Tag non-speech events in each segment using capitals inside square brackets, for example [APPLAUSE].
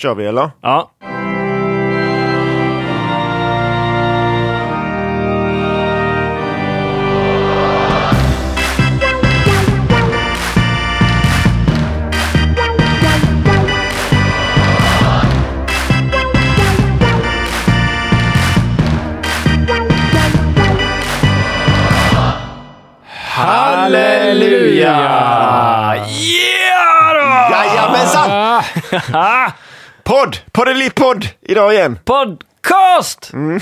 kör vi eller? Ja. Halleluja! Yeah då! Jajamensan! [LAUGHS] Podd! Poddelipodd idag igen. podcast! Mm.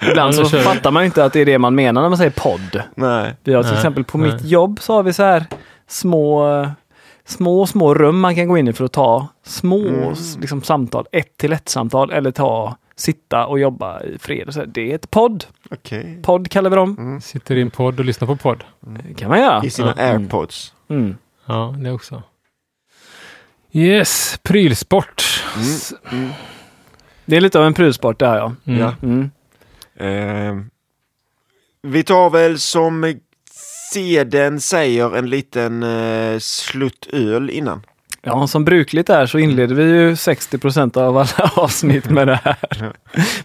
[LAUGHS] Ibland så fattar man inte att det är det man menar när man säger podd. Nej. Vi har till Nej, exempel på nej. mitt jobb så har vi så här små, små, små rum man kan gå in i för att ta små Mm. liksom, samtal, ett till ett samtal eller ta sitta och jobba i fred. Och så här. Det är ett podd. Okej. Podd kallar vi dem. Sitter i en podd och lyssnar på podd. Det kan man göra. I sina Ja. airpods. Mm. Ja, det också. Yes, prylsport. S- Det är lite av en prylsport det här ja. Mm. Ja. Mm. Eh, vi tar väl som seden säger en liten eh, slutt öl innan. Ja, som brukligt är så inleder vi ju 60% av alla [LAUGHS] avsnitt med det här.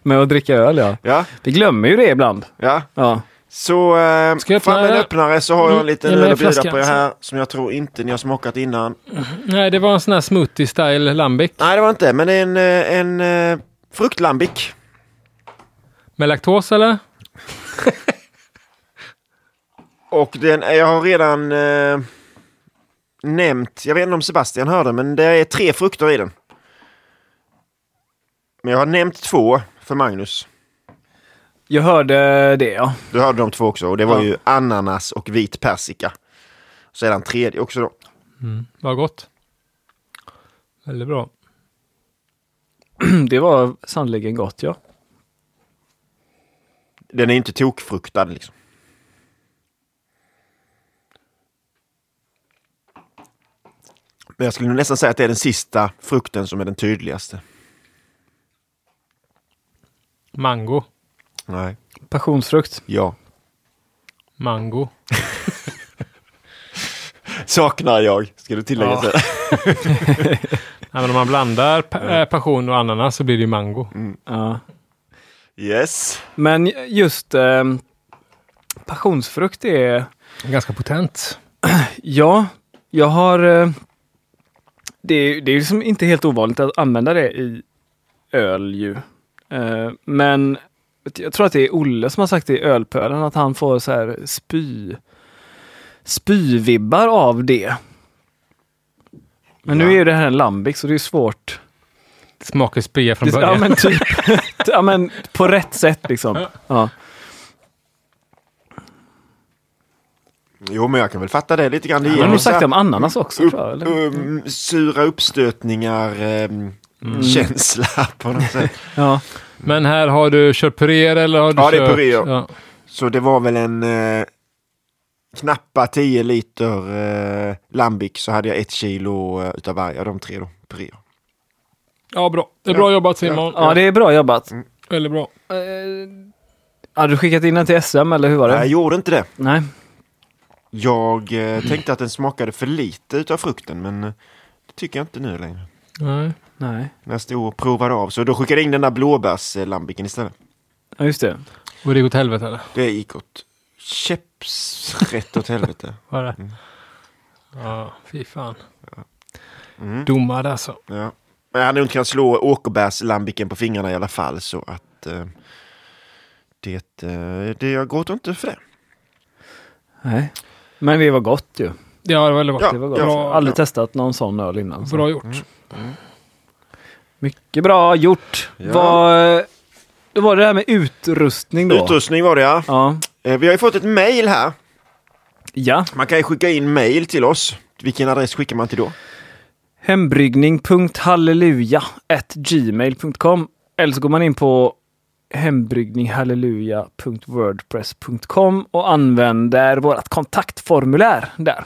med att dricka öl ja. Ja, Vi glömmer ju det ibland. ja. Ja. Så eh, Ska jag fram med en öppna- öppnare så har jag en Mm, liten ge mig öl att bjuda flaskan. på er här som jag tror inte ni har smakat innan. Nej, det var en sån här smoothie style lambic. Nej, det var inte, men det är en, eh, en eh, fruktlambic. Med laktos eller? [LAUGHS] Och den, jag har redan eh, nämnt, jag vet inte om Sebastian hörde, men det är tre frukter i den. Men jag har nämnt två för Magnus. Jag hörde det ja. Du hörde de två också och det var Ja. ju ananas och vit persika. Så är den tredje också då. Mm. Vad gott. Väldigt bra. [CLEARS THROAT] Det var sannerligen gott ja. Den är inte tokfruktad liksom. Men jag skulle nästan säga att det är den sista frukten som är den tydligaste. Mango. Nej. Passionsfrukt. Ja. Mango. [LAUGHS] Saknar jag, ska du tillägga. Ja. Ja, [LAUGHS] men om man blandar pa- äh, passion och ananas så blir det ju mango. Ja. Yes. Men just eh, passionsfrukt är, Ganska potent. [CLEARS THROAT] ja, jag har, eh, det, är- det är liksom inte helt ovanligt att använda det i öl ju. Eh, men jag tror att det är Olle som har sagt det i ölpölen att han får så här spy, spyvibbar av det. Men nu Ja. är ju det här en lambic så det är svårt. Smakar spya från Det, ja början. men typ, [LAUGHS] [LAUGHS] ja men på rätt sätt liksom. Ja. Jo, men jag kan väl fatta det lite grann. Det ger Men du sagt om ananas också upp, tror jag, eller? um, sura uppstötningar um, Mm. känsla på något sätt. Ja. Men här har du kört puréer eller har du Ja, det är kört... puré, ja. Så det var väl en eh, knappa 10 liter eh, lambic så hade jag ett kilo eh, utav varje av de tre då. Puré. ja, bra. Det är bra jobbat Simon. ja, det är bra jobbat. Väldigt bra. Eh, Har du skickat in den till SM eller hur var det? Nej, jag gjorde inte det. Nej. Jag eh, tänkte att den smakade för lite utav frukten men eh, det tycker jag inte nu längre. Nej. Nej. När jag stod och provade av. Så då skickade jag in den där blåbärslambicen istället. Ja, just det. Och det gick åt helvete eller? Det gick åt käppsrätt åt helvete. [LAUGHS] Var det? Mm. Ja, fy fan. Mm. Domad alltså. Ja. Men jag hade nog inte kunnat slå åkerbärslambiken på fingrarna i alla fall så att eh, det, eh, det, jag gråter inte för det. Nej. Men det var gott ju. Ja, det var väldigt gott. Ja, Det var gott. ja, Jag har aldrig ja. testat någon sån öl innan. Så. Bra gjort. Mycket bra gjort. Ja. Vad, då var det det här med utrustning då. Utrustning var det ja. Ja. Eh, Vi har ju fått ett mail här. ja. Man kan ju skicka in mail till oss. Vilken adress skickar man till då? Hembryggning.halleluja.gmail.com Eller så går man in på hembryggningshalleluja.wordpress.com och använder vårt kontaktformulär där.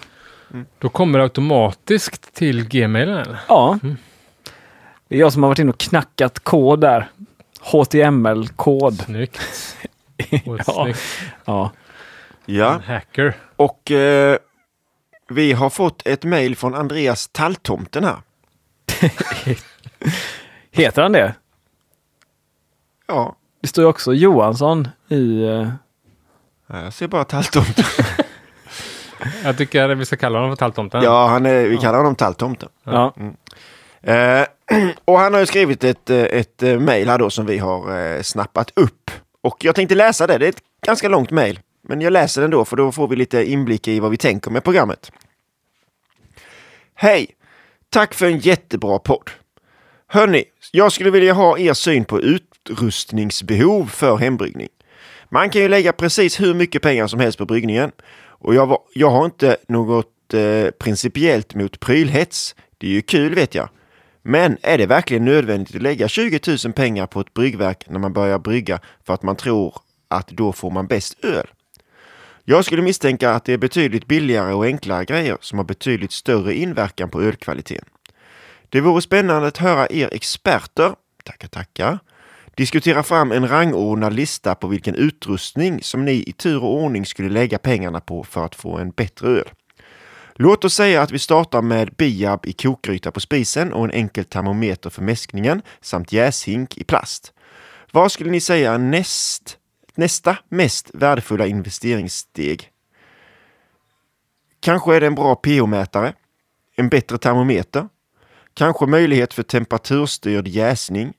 Då kommer det automatiskt till gmailen eller? Ja. Det är jag som har varit inne och knackat kod där. HTML-kod. Snyggt. Och [LAUGHS] Ja. snyggt. Ja. Ja, En hacker. och eh, vi har fått ett mail från Andreas Talltomten här. [LAUGHS] Heter han det? Ja, Det står ju också Johansson i... eh, jag ser bara talltomten. [LAUGHS] Jag tycker vi ska kalla honom för talltomten. Ja, han är, vi kallar honom talltomten. Ja. Eh, [CLEARS THROAT] och han har ju skrivit ett, eh, ett eh, mejl här då som vi har eh, snappat upp. Och jag tänkte läsa det. Det är ett ganska långt mejl. Men jag läser den då för då får vi lite inblick i vad vi tänker med programmet. Hej! Tack för en jättebra podd. Hörni, jag skulle vilja ha er syn på utrustningsbehov för hembryggning. Man kan ju lägga precis hur mycket pengar som helst på bryggningen. Och jag, var, jag har inte något eh, principiellt mot prylhets. Det är ju kul vet jag. Men är det verkligen nödvändigt att lägga 20 000 pengar på ett bryggverk när man börjar brygga för att man tror att då får man bäst öl? Jag skulle misstänka att det är betydligt billigare och enklare grejer som har betydligt större inverkan på ölkvaliteten. Det vore spännande att höra er experter, tackar tackar, diskutera fram en rangordnad lista på vilken utrustning som ni i tur och ordning skulle lägga pengarna på för att få en bättre öl. Låt oss säga att vi startar med biab i kokgryta på spisen och en enkel termometer för mäskningen samt jäshink i plast. Vad skulle ni säga är näst, nästa mest värdefulla investeringssteg? Kanske är det en bra pH-mätare, en bättre termometer, kanske möjlighet för temperaturstyrd jäsning,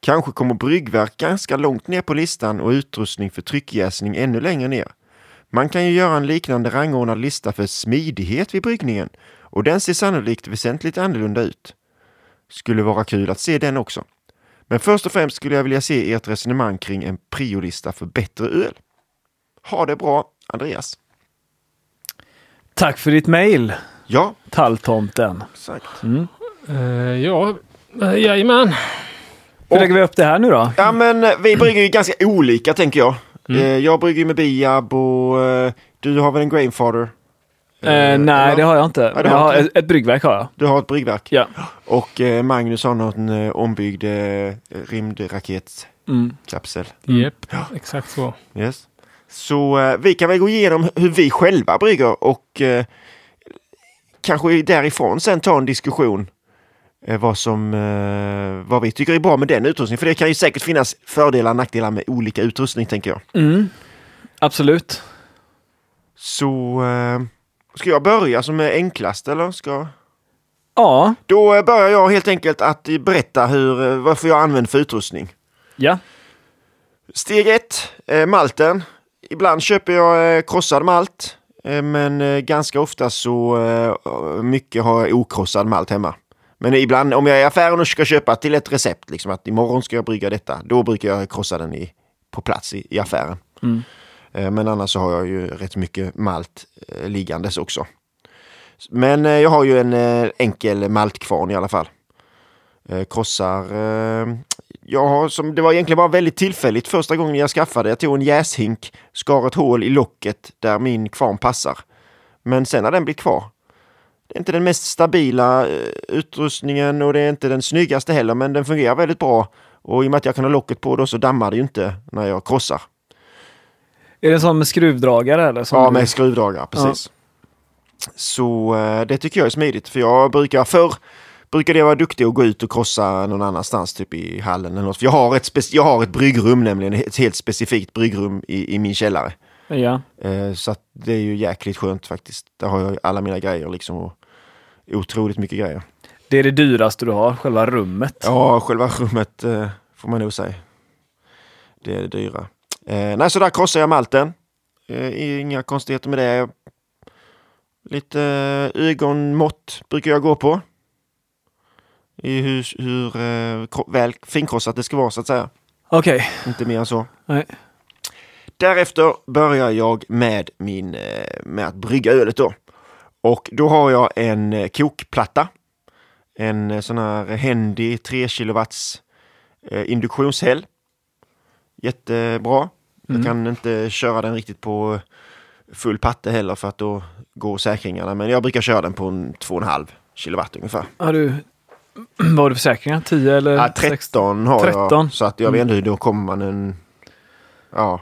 kanske kommer bryggverk ganska långt ner på listan och utrustning för tryckjäsning ännu längre ner. Man kan ju göra en liknande rangordnad lista för smidighet vid bryggningen och den ser sannolikt väsentligt annorlunda ut. Skulle vara kul att se den också. Men först och främst skulle jag vilja se ert resonemang kring en priolista för bättre öl. Ha det bra, Andreas. Tack för ditt mejl, Ja, Talltomten. exakt. Ja, uh, jajamän. Hur Och- lägger vi upp det här nu då? Ja, men eh, vi brygger ju ganska olika tänker jag. Eh, Jag brygger ju med biab och eh, du har väl en Grainfather? Eh, nej, eller? det har jag inte. Men jag har ett, ett bryggverk har jag. Du har ett bryggverk. Ja. Och eh, Magnus har någon eh, ombyggd eh, rymdraketkapsel. Mm. Japp, exakt så. Yes. Så eh, vi kan väl gå igenom hur vi själva brygger och eh, kanske därifrån sen ta en diskussion eh, vad, som, eh, vad vi tycker är bra med den utrustningen. För det kan ju säkert finnas fördelar och nackdelar med olika utrustning tänker jag. Mm. Absolut. Så eh, ska jag börja som är enklast eller? Ska... Ja. Då eh, börjar jag helt enkelt att berätta hur, eh, varför jag använder för utrustning. Ja. Steg ett, eh, malten. Ibland köper jag eh, krossad malt. Eh, men eh, ganska ofta så eh, mycket har jag okrossad malt hemma. Men ibland om jag är i affären och ska köpa till ett recept, liksom att imorgon ska jag brygga detta, då brukar jag krossa den i, på plats i, i affären. Mm. Eh, men annars så har jag ju rätt mycket malt eh, liggandes också. Men eh, jag har ju en eh, enkel maltkvarn i alla fall. Eh, krossar eh, jag har, som, det var egentligen bara väldigt tillfälligt första gången jag skaffade. Jag tog en jäshink, skar ett hål i locket där min kvarn passar. Men sen har den blivit kvar. Inte den mest stabila eh, utrustningen och det är inte den snyggaste heller, men den fungerar väldigt bra. Och i och med att jag kan ha locket på då så dammar det ju inte när jag krossar. Är det som med skruvdragare eller? Som Ja, med skruvdragare, precis. Så eh, det tycker jag är smidigt. För jag brukar förr brukade jag vara duktig och gå ut och krossa någon annanstans, typ i hallen eller något. För jag har ett, spec- jag har ett bryggrum nämligen, ett helt specifikt bryggrum i, i min källare. Ja. Eh, så det är ju jäkligt skönt faktiskt. Där har jag alla mina grejer liksom och otroligt mycket grejer. Det är det dyraste du har, själva rummet. Ja, själva rummet eh, får man nog säga. Det är det dyra. Eh, nej, så där krossar jag malten. Eh, inga konstigheter med det. Lite eh, ögonmått brukar jag gå på. I hur, hur eh, väl finkrossat det ska vara så att säga. Okej. Inte mer än så. Nej. Därefter börjar jag med, min, eh, med att brygga ölet då. Och då har jag en eh, kokplatta. En eh, sån här Hendy 3 kilowatts eh, induktionshäll. Jättebra. Jag Mm. kan inte köra den riktigt på full patte heller för att då går säkringarna. Men jag brukar köra den på en 2,5 kilowatt ungefär. Har du... [CLEARS THROAT] Vad har du för säkringar? 10 eller? Ja, 16? 13 har 13. jag. Så att jag vet Mm. inte hur då kommer man en... Ja,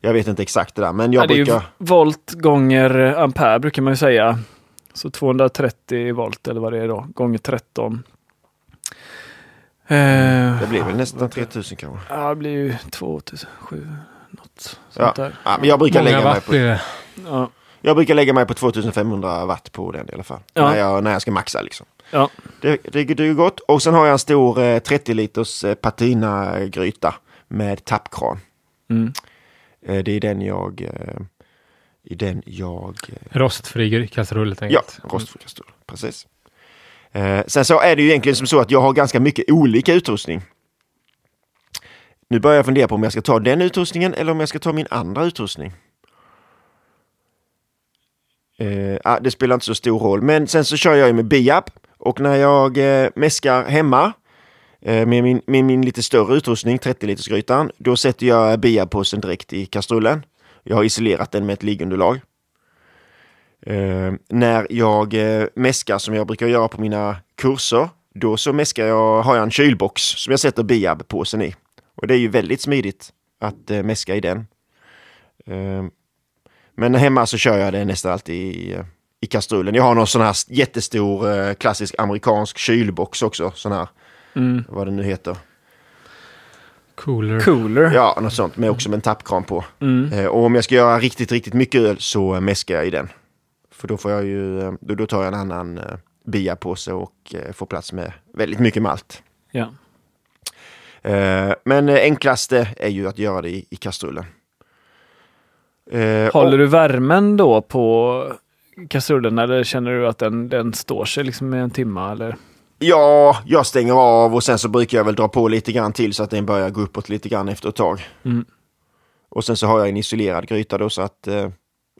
jag vet inte exakt det där. Men jag Ja, det är ju brukar... volt gånger ampere brukar man ju säga. Så 230 volt eller vad det är då, gånger 13. Eh, Det blir väl nästan 3000 kanske. Ja, det blir ju 2007, något Ja. sånt där. Ja, men jag brukar Många lägga mig på det. Ja. Jag brukar lägga mig på 2500 watt på den i alla fall. Ja. När, jag, när jag ska maxa liksom. Ja. Det, det, det är gott. Och sen har jag en stor eh, 30 liters eh, patina-gryta med tappkran. Mm. Eh, det är den jag... Eh, i den jag... Eh, Rostfri kastrull helt ja, enkelt. rostfri kastrull. Precis. Sen så är det ju egentligen som så att jag har ganska mycket olika utrustning. Nu börjar jag fundera på om jag ska ta den utrustningen eller om jag ska ta min andra utrustning. Eh, ah, det spelar inte så stor roll, men sen så kör jag ju med Biab och när jag eh, mäskar hemma Eh, med, min, med min lite större utrustning, 30 litersgrytan, då sätter jag Biab-påsen direkt i kastrullen. Jag har isolerat den med ett liggunderlag. Eh, när jag eh, mäskar som jag brukar göra på mina kurser, då så mäskar jag, har jag en kylbox som jag sätter Biab-påsen i. Och det är ju väldigt smidigt att eh, mäska i den. Eh, men hemma så kör jag det nästan alltid i, eh, i kastrullen. Jag har någon sån här jättestor eh, klassisk amerikansk kylbox också. Sån här, Mm. vad det nu heter. Cooler. Cooler. Ja, något sånt med också med en tappkran på. Mm. Eh, och om jag ska göra riktigt, riktigt mycket öl så mäskar jag i den. För då får jag ju, eh, då, då tar jag en annan eh, biapåse och eh, får plats med väldigt mycket malt. Ja. Eh, men enklaste är ju att göra det i, i kastrullen. Eh, Håller och- du värmen då på kastrullen eller känner du att den, den står sig liksom i en timme eller? Ja, jag stänger av och sen så brukar jag väl dra på lite grann till så att den börjar gå uppåt lite grann efter ett tag. Mm. Och sen så har jag en isolerad gryta då så att eh,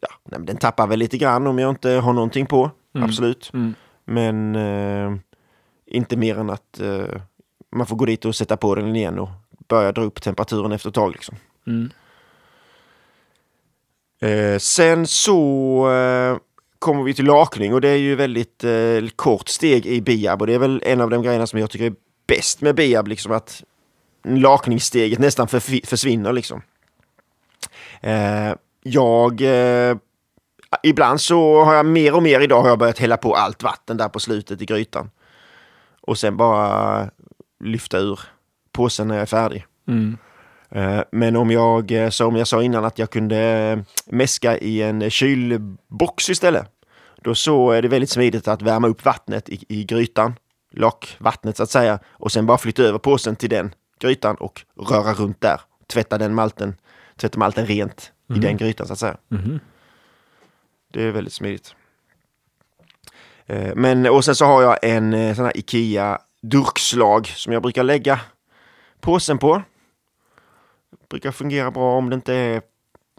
ja, nej, den tappar väl lite grann om jag inte har någonting på. Mm. Absolut. Mm. Men eh, inte mer än att eh, man får gå dit och sätta på den igen och börja dra upp temperaturen efter ett tag. Liksom. Mm. Eh, sen så eh, kommer vi till lakning och det är ju väldigt eh, kort steg i Biab och det är väl en av de grejerna som jag tycker är bäst med Biab, liksom att lakningssteget nästan för, försvinner liksom. Eh, jag eh, Ibland så har jag mer och mer idag har jag börjat hälla på allt vatten där på slutet i grytan. Och sen bara lyfta ur påsen när jag är färdig. Mm. Eh, Men om jag, eh, som jag sa innan, att jag kunde eh, mäska i en kylbox istället. Då så är det väldigt smidigt att värma upp vattnet i, i grytan, lakvattnet så att säga, och sen bara flytta över påsen till den grytan och röra runt där. Tvätta den malten, tvätta malten rent i den grytan så att säga. Mhm. Det är väldigt smidigt. Men, och sen så har jag en sån här Ikea durkslag som jag brukar lägga påsen på. Brukar fungera bra om det inte är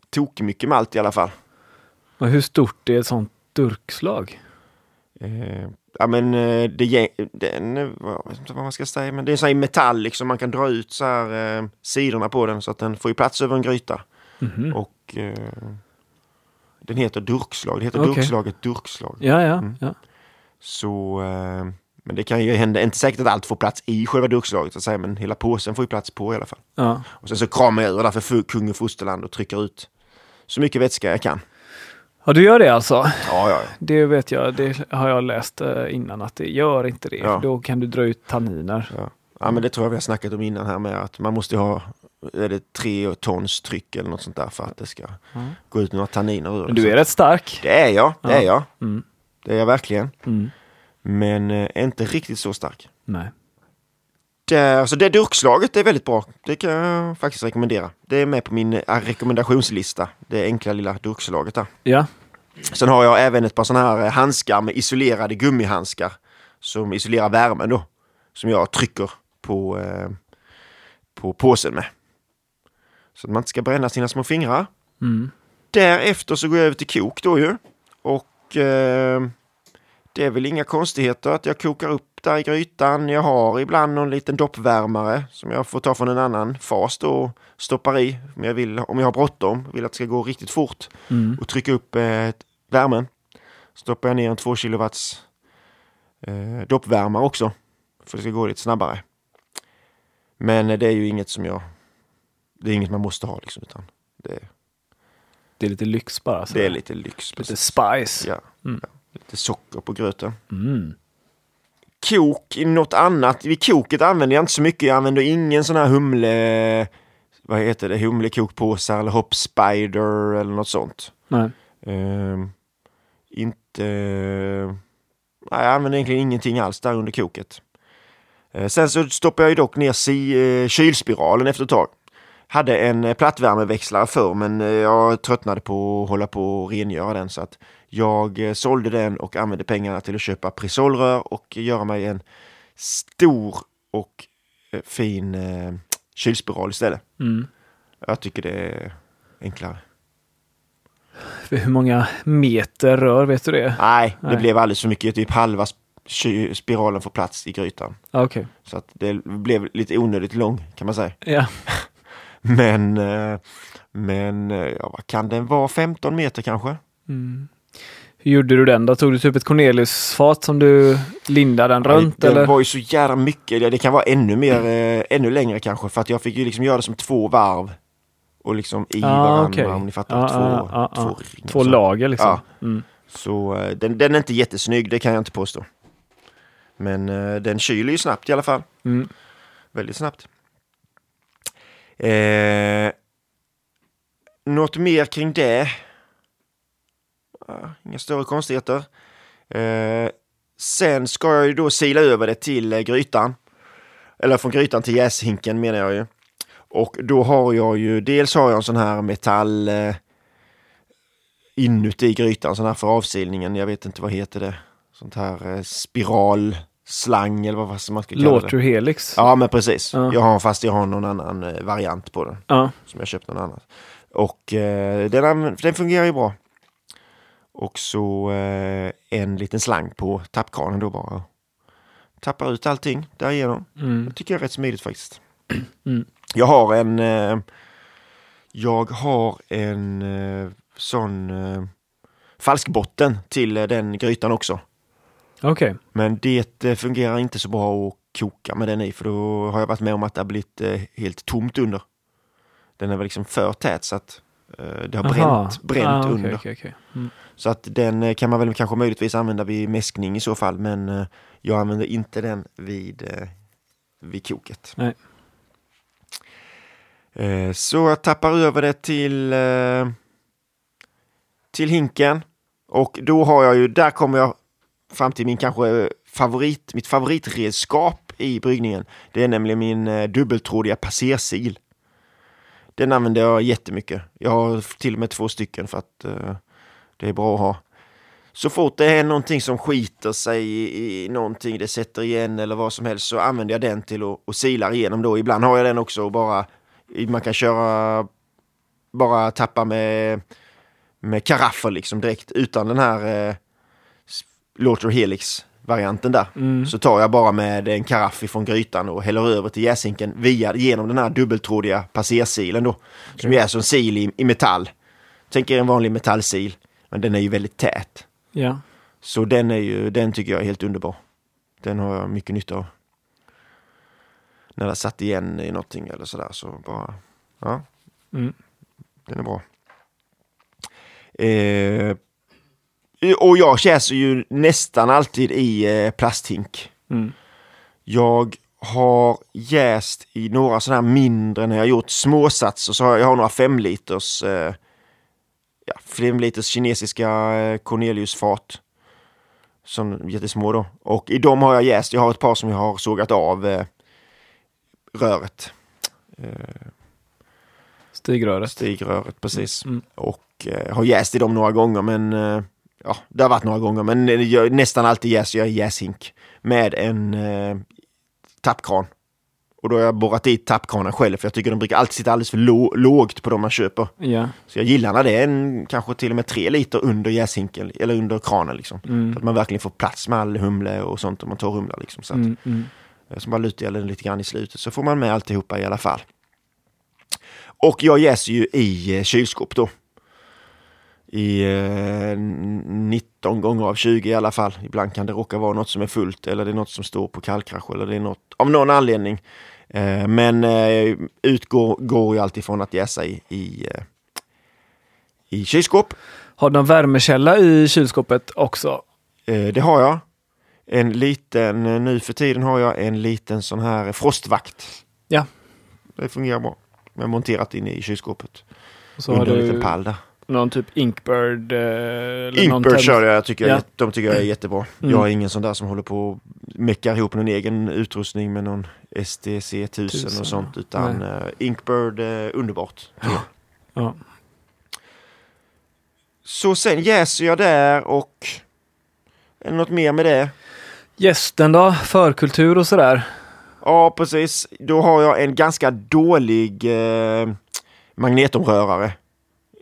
tok mycket malt i alla fall. Och hur stort är ett sånt durkslag? Eh, ja men eh, det, den, eh, vad, vad man ska säga, men det är så här i metall liksom. Man kan dra ut så här eh, sidorna på den så att den får ju plats över en gryta. Mhm. Och eh, den heter durkslag. Det heter Okej. durkslaget durkslag. Ja, ja, Mm. ja. Så, eh, men det kan ju hända, inte säkert att allt får plats i själva durkslaget så att säga, men hela påsen får ju plats på i alla fall. ja. Och sen så kramar jag ur därför för kung och fosterland och trycker ut så mycket vätska jag kan. Ja, du gör det alltså? Ja, ja, ja. Det vet jag, det har jag läst eh, innan att det gör inte det. Ja. Då kan du dra ut tanniner. ja. ja men det tror jag vi har snackat om innan här med att man måste ha är det tre tons tryck eller något sånt där för att det ska Mm. gå ut några tanniner ur det. du är rätt stark. Det är jag, det är Ja. jag. Mm. Det är jag verkligen. Mm. Men eh, inte riktigt så stark. Nej. Det, alltså det durkslaget är väldigt bra. Det kan jag faktiskt rekommendera. Det är med på min eh, rekommendationslista. Det enkla lilla durkslaget där. Ja. Sen har jag även ett par sådana här eh, handskar med isolerade gummihandskar. Som isolerar värmen då. Som jag trycker på, eh, på påsen med. Så att man inte ska bränna sina små fingrar. Mm. Därefter så går jag över till kok då ju. Och eh, det är väl inga konstigheter att jag kokar upp där i grytan. Jag har ibland någon liten doppvärmare som jag får ta från en annan fas då och stoppar i. Om jag, vill, om jag har bråttom, vill att det ska gå riktigt fort Mm. och trycka upp eh, värmen. Stoppar jag ner en 2 kilowatts eh, doppvärmare också. För det ska gå lite snabbare. Men eh, det är ju inget som jag... Det är inget man måste ha liksom. Utan det, Det är lite lyx bara. Så det är lite lyx. lite precis. spice. Ja, Mm. ja. Lite socker på gröten. Mm. kok, i något annat. Vid koket använder jag inte så mycket. Jag använder ingen sån här humle... Vad heter det? Humlekokpåsar eller Hop Spider eller något sånt. Nej. Ehm, inte... Nej, jag använder egentligen ingenting alls där under koket. Eh, sen så stoppar jag ju dock ner si, eh, kylspiralen efter ett tag. Hade en eh, plattvärmeväxlare förr men jag tröttnade på att hålla på och rengöra den så att jag eh, sålde den och använde pengarna till att köpa Prisolrör och göra mig en stor och eh, fin eh, kylspiral istället. Mm. Jag tycker det är enklare. Hur många meter rör, vet du det? Nej, det Nej. blev alldeles för mycket. Typ halva spiralen får plats i grytan. Ah, Okej. Så att det blev lite onödigt lång kan man säga. Ja. [LAUGHS] Men, eh, men ja, vad kan den vara? 15 meter kanske? Mm. Hur gjorde du den då? Tog du typ ett Corneliusfat som du lindade den runt det eller? var ju så jävla mycket. Det- kan vara ännu mer, eh, ännu längre kanske. För att jag fick ju liksom göra det som två varv. Och liksom i Ah, varandra okej. om ni fattar. Ah, två, ah, ah, två, ah. ringar Två så. lager liksom? Ja. Mm. Så eh, den, den är inte jättesnygg, det kan jag inte påstå. Men eh, den kyler ju snabbt i alla fall. Mm. Väldigt snabbt. Eh, något mer kring det? Ah, inga större konstigheter. Eh, sen ska jag ju då sila över det till eh, grytan. Eller från grytan till jäshinken menar jag ju. Och då har jag ju, dels har jag en sån här metall eh, inuti grytan, sån här för avsilningen. Jag vet inte vad heter det. Sånt här eh, spiralslang eller vad man ska kalla det. Låter helix? Ja, men precis. Ja. Jag har, fast jag har någon annan eh, variant på den Ja. som jag köpt någon annan. Och eh, den, den fungerar ju bra. Och så eh, en liten slang på tappkranen då bara. Tappar ut allting därigenom. Mm. Det tycker jag är rätt smidigt faktiskt. [CLEARS THROAT] Mm. Jag har en eh, Jag har en eh, sån eh, falskbotten till eh, den grytan också. Okej. Men det eh, fungerar inte så bra att koka med den i för då har jag varit med om att det har blivit eh, helt tomt under. Den är väl liksom för tät så att det har Aha. bränt, bränt Ah, okej, under. okej. Mm. Så att den eh, kan man väl kanske möjligtvis använda vid mäskning i så fall men eh, jag använder inte den vid, eh, vid koket. Nej. Så jag tappar över det till, till hinken och då har jag ju, där kommer jag fram till min kanske favorit, mitt favoritredskap i bryggningen. Det är nämligen min dubbeltrådiga passersil. Den använder jag jättemycket. Jag har till och med två stycken för att det är bra att ha. Så fort det är någonting som skiter sig i, i någonting, det sätter igen eller vad som helst, så använder jag den till att och silar igenom då. Ibland har jag den också och bara, man kan köra, bara tappa med, med karaffer liksom direkt utan den här eh, Lauter Helix varianten där. Mm. Så tar jag bara med en karaff ifrån grytan och häller över till jäshinken via, genom den här dubbeltrådiga passersilen då. Som ju är som sil i, i metall. Tänk er en vanlig metallsil, men den är ju väldigt tät. Ja. Så den, är ju, den tycker jag är helt underbar. Den har jag mycket nytta av. När det satt igen i någonting eller sådär så bara, ja, Mm. den är bra. Eh, och jag jäser ju nästan alltid i eh, plasthink. Mm. Jag har jäst i några sådana här mindre när jag gjort småsatser så har jag, jag har några fem liters eh, ja, fem liters kinesiska eh, Corneliusfat. Som jättesmå då. Och i dem har jag jäst. Jag har ett par som jag har sågat av eh, röret. Eh, Stigröret. stigröret precis. Mm. Och eh, har jäst i dem några gånger men eh, ja, det har varit några gånger men eh, jag, nästan alltid jäser jag i jäshink med en eh, tappkran. Och då har jag borrat i tappkranen själv för jag tycker den brukar alltid sitta alldeles för lå- lågt på de man köper. Ja. Så jag gillar när det är en, kanske till och med tre liter under jäshinken eller under kranen liksom. Mm. Så att man verkligen får plats med all humle och sånt om man tar humla liksom. Så att, Mm. Mm. Eh, som bara lutar den lite grann i slutet så får man med alltihopa i alla fall. Och jag jäser ju i eh, kylskåp då. I eh, 19 gånger av 20 i alla fall. Ibland kan det råka vara något som är fullt eller det är något som står på kallkrasch eller det är något av någon anledning. Eh, men eh, utgår går ju alltid från att jäsa i, i, eh, i kylskåp. Har du någon värmekälla i kylskåpet också? Eh, det har jag. en liten, eh, nu för tiden har jag en liten sån här frostvakt. Ja. Det fungerar bra. Har monterat in i kylskåpet. Och så har Under en liten du pall där. Någon typ Inkbird. eh, Inkbird kör jag, jag tycker Ja. jag, de tycker jag är jättebra. Mm. Jag är ingen sån där som håller på och meckar ihop någon egen utrustning med någon STC 1000 Tusen, och sånt. Utan uh, Inkbird, uh, underbart. Ja. Så sen jäser jag där och är det något mer med det? Gästen då? Förkultur och sådär? Ja, precis. Då har jag en ganska dålig eh, magnetomrörare.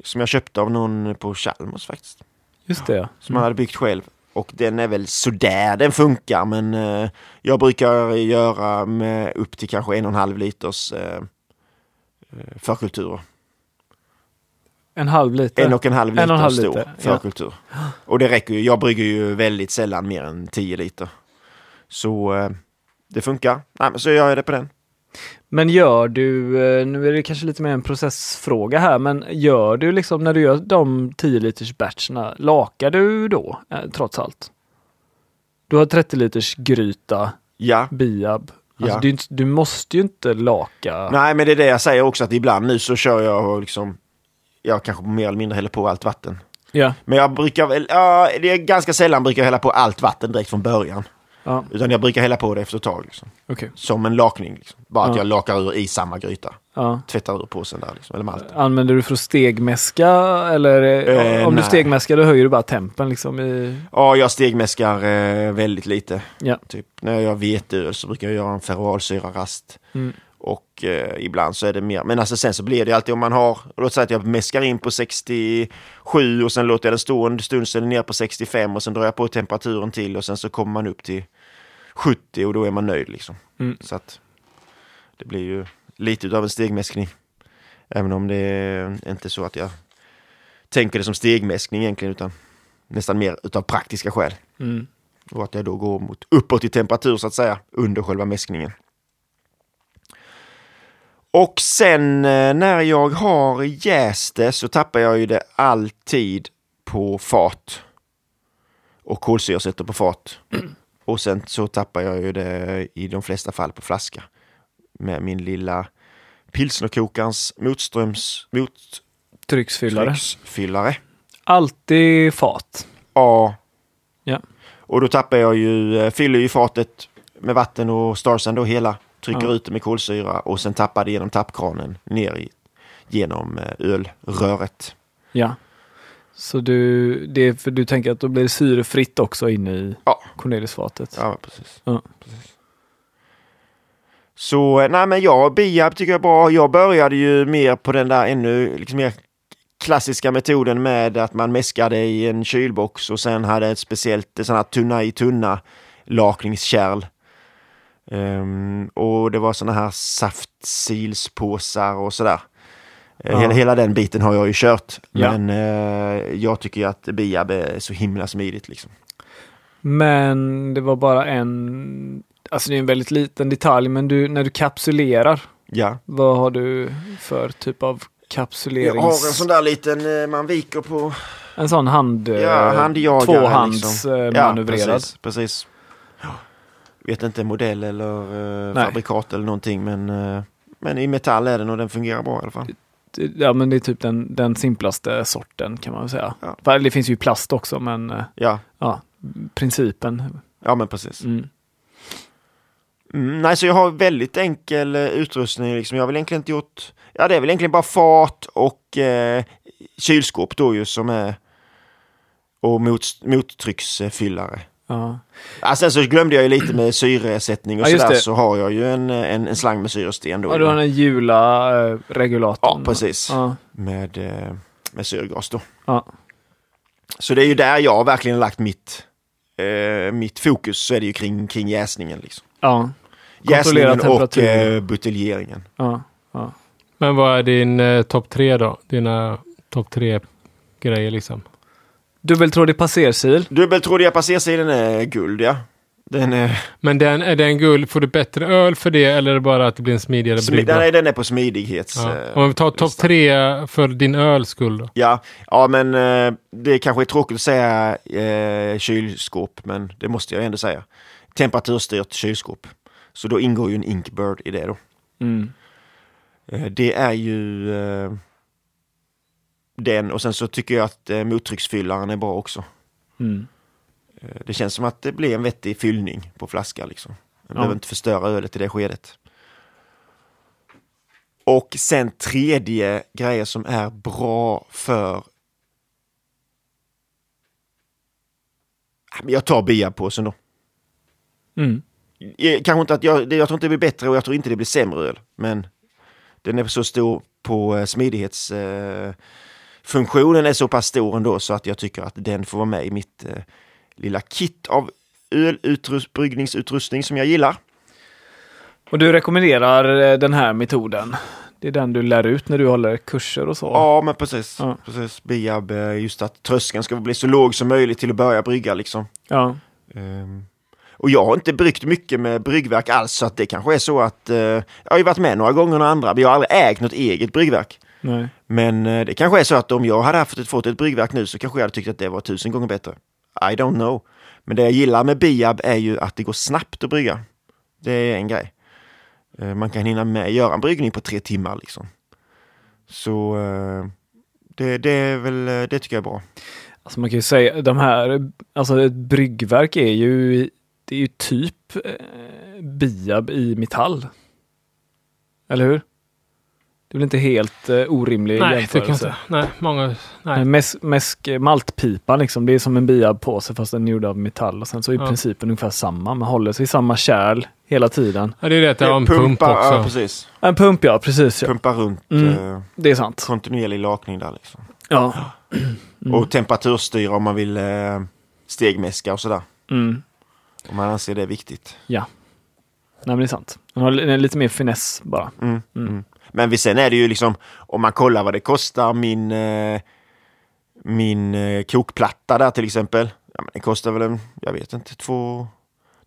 Som jag köpte av någon på Chalmers faktiskt. Just det ja. Som han hade byggt själv. Och den är väl sådär, den funkar men eh, jag brukar göra med upp till kanske en och en halv liters eh, eh, förkulturer. En halv liter? En och en halv liter En och en halv stor liter, ja. förkultur. Och det räcker ju. Jag brygger ju väldigt sällan mer än 10 liter. Så eh, det funkar. Nej, men så gör jag det på den. Men gör du, eh, nu är det kanske lite mer en processfråga här, men gör du liksom när du gör de 10 liters batcherna, lakar du då eh, trots allt? Du har 30 liters gryta, Ja. biab. Alltså, Ja. du, du måste ju inte laka. Nej, men det är det jag säger också att ibland nu så kör jag och liksom jag kanske mer eller mindre häller på allt vatten. Ja, Men jag brukar väl, ja, det är ganska sällan brukar jag hälla på allt vatten direkt från början. Ja Utan jag brukar hälla på det efter ett tag. Liksom. okej. Som en lakning. Liksom. Bara att Ja. jag lakar ur i samma gryta. Ja. Tvättar ur påsen där liksom, eller malten. Använder du för att stegmäska eller eh, Eh, om du nej. stegmäskar då höjer du bara tempen liksom i... Ja, jag stegmäskar eh, väldigt lite. Ja. Typ när jag gör veteöl så brukar jag göra en ferroalsyrarast. Mm. Och eh, ibland så är det mer. Men alltså sen så blir det alltid om man har, låt säga att jag mäskar in på 67 och sen låter jag den stå en stund så är den ner på 65 och sen drar jag på temperaturen till och sen så kommer man upp till 70 och då är man nöjd liksom. Mm. Så att det blir ju lite utav en stegmäskning. Även om det är inte så att jag tänker det som stegmäskning egentligen utan nästan mer utav praktiska skäl. Mm. Och att jag då går mot uppåt i temperatur så att säga under själva mäskningen. Och sen eh, när jag har jäst det så tappar jag ju det alltid på fat. Och kolsyresätter på fat. [CLEARS THROAT] Och sen så tappar jag ju det i de flesta fall på flaska. Med min lilla pilsnerkokarens motströms Trycksfyllare. mottrycksfyllare. Alltid fat. Ja. Ja. Och då tappar jag ju, eh, fyller ju fatet med vatten och starsen då hela. Trycker Ja. ut det med kolsyra och sen tappar det genom tappkranen ner i, genom eh, ölröret. Ja. Så du, det är för du tänker att då blir det syrefritt också inne i Ja. Cornelisfatet? Ja, precis. Ja. precis. Så eh, nej men jag, biab tycker jag är bra. Jag började ju mer på den där ännu liksom mer klassiska metoden med att man mäskade i en kylbox och sen hade ett speciellt sån här tunna i tunna lakningskärl. Ehm, och det var såna här saftsilspåsar och sådär. Eh, Ja. Hela, hela den biten har jag ju kört. Ja. Men eh, jag tycker att biab är så himla smidigt liksom. Men det var bara en, alltså det är en väldigt liten detalj, men du, när du kapsulerar, Ja. vad har du för typ av kapsulerings... Jag har en sån där liten eh, man viker på. En sån hand... Ja, eh, handjagare Tvåhands liksom. eh, manövrerad. precis. precis. Ja. Vet inte modell eller eh, fabrikat eller någonting men, eh, men i metall är den och den fungerar bra i alla fall. Ja, men det är typ den, den simplaste sorten kan man väl säga. Ja. Det finns ju plast också, men eh, Ja, ja, principen. ja men precis. Mm. Mm, nej, så jag har väldigt enkel eh, utrustning. Liksom. Jag har väl egentligen inte gjort... Ja, det är väl egentligen bara fat och eh, kylskåp då ju som är... Och mot, mottrycksfyllare. Ja. Ja, sen så glömde jag ju lite med syresättning och Ja, sådär det. Så har jag ju en, en, en slang med syresten då. ja, du har den jula eh, regulatorn. Ja, precis. Ja. Med, eh, med syrgas då. Ja. Så det är ju där jag verkligen lagt mitt, eh, mitt fokus. Så är det ju kring, kring jäsningen. Liksom. ja. Kontrollera Jäsningen och eh, buteljeringen. ja. ja. Men vad är din eh, topp tre då? Dina topp tre grejer liksom? Dubbeltrådig passersil. Dubbeltrådiga passersilen är guld ja. Den är, Men den, är den guld, får du bättre öl för det eller är det bara att det blir en smidigare smi- brygga? nej, den är på smidighets... Ja. eh, Om vi tar topp tre för din öls skull då? Ja, ja men eh, det kanske är tråkigt att säga eh, kylskåp, men det måste jag ändå säga. Temperaturstyrt kylskåp. Så då ingår ju en Inkbird i det då. Mm. Eh, det är ju eh, den och sen så tycker jag att eh, mottrycksfyllaren är bra också. Mm. Eh, det känns som att det blir en vettig fyllning på flaska liksom. Man Ja. behöver inte förstöra ölet i det skedet. Och sen tredje grejer som är bra för Jag tar biapåsen då. Mm. Eh, Kanske inte att jag, jag tror inte det blir bättre och jag tror inte det blir sämre öl. Men den är så stor på eh, smidighetsfunktionen eh, funktionen är så pass stor ändå så att jag tycker att den får vara med i mitt eh, lilla kit av ölbryggningsutrustning som jag gillar. Och du rekommenderar eh, den här metoden? Det är den du lär ut när du håller kurser och så? Ja, men precis. Ja. precis. Biab, eh, just att tröskeln ska bli så låg som möjligt till att börja brygga liksom. Ja. Ehm, Och jag har inte bryggt mycket med bryggverk alls så att det kanske är så att eh, jag har ju varit med några gånger och andra. Vi har aldrig ägt något eget bryggverk. Nej. Men eh, det kanske är så att om jag hade haft ett, fått ett bryggverk nu så kanske jag hade tyckt att det var tusen gånger bättre. I don't know. Men det jag gillar med Biab är ju att det går snabbt att brygga. Det är en grej. Eh, Man kan hinna med göra en bryggning på tre timmar liksom. Så eh, det, det är väl, det tycker jag är bra. Alltså man kan ju säga de här, alltså ett bryggverk är ju, det är ju typ eh, biab i metall. Eller hur? Det är väl inte helt eh, orimlig Nej, tycker jag jämförelse? inte. Nej, många... Nej. Mäsk, mäsk, maltpipan liksom, det är som en biab på sig fast den är gjord av metall. Och sen så är Ja. principen ungefär samma. Man håller sig i samma kärl hela tiden. Ja, det är det att det en pump Pumpa, också. Ja, precis. En pump ja, precis. Ja. Pumpa runt. Mm. eh, Det är sant. kontinuerlig lakning där liksom. Ja. Mm. [CLEARS THROAT] Och temperaturstyra om man vill eh, stegmäska och sådär. Mm. Om man anser det är viktigt. Nej men det är sant. Den har li- lite mer finess bara. Mm. Mm. Mm. Men sen är det ju liksom, om man kollar vad det kostar min, eh, min eh, kokplatta där till exempel. Ja, men den kostar väl en, jag vet inte, två,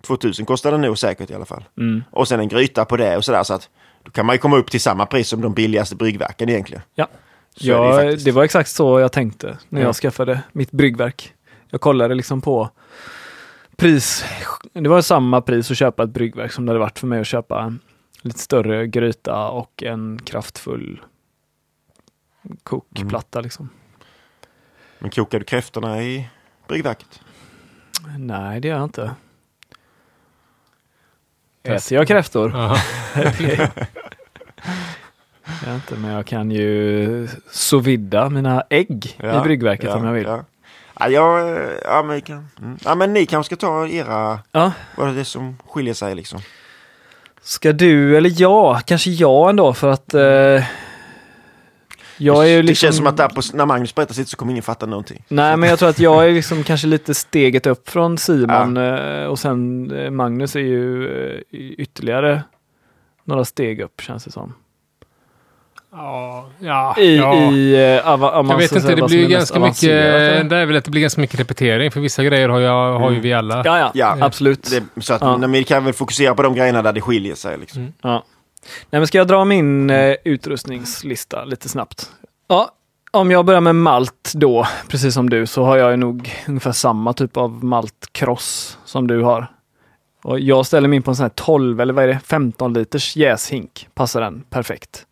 2000 kostar den nog säkert i alla fall. Mm. Och sen en gryta på det och sådär så att då kan man ju komma upp till samma pris som de billigaste bryggverken egentligen. Ja. Så det, Ja, det, faktiskt. var exakt så jag tänkte när Ja. jag skaffade mitt bryggverk. Jag kollade liksom på pris. Det var samma pris att köpa ett bryggverk som det hade varit för mig att köpa lite större gryta och en kraftfull kokplatta. Liksom. Men kokar du kräftorna i bryggverket? Nej, det gör jag inte. Äter jag kräftor? [LAUGHS] Det jag inte, men jag kan ju sous vida mina ägg i bryggverket ja, om jag vill. Ja. Ja, jag, ja, men, mm. ja, men ni kanske ska ta era, Ja. vad är det som skiljer sig liksom? Ska du eller jag? Kanske jag ändå för att eh, jag är ju det liksom... känns som att där på, när Magnus berättar sitt så kommer ingen fatta någonting. Nej men jag tror att jag är liksom kanske lite steget upp från Simon eh, och sen eh, Magnus är ju eh, ytterligare några steg upp känns det som. Ja, ja, I, ja. i eh, ava, om man Jag vet inte, det blir ganska mycket, det är väl att det blir ganska mycket repetering för vissa grejer har, jag, har ju Mm. vi alla. Ja, ja, Ja. absolut. Det, så att Ja. men vi kan väl fokusera på de grejerna där det skiljer sig. Liksom. Mm. Ja. Nej, men ska jag dra min eh, utrustningslista lite snabbt? Ja, om jag börjar med malt då, precis som du, så har jag ju nog ungefär samma typ av maltkross som du har. Och jag ställer mig in på en sån här 12 eller vad är det, 15 liters jäshink. Passar den perfekt.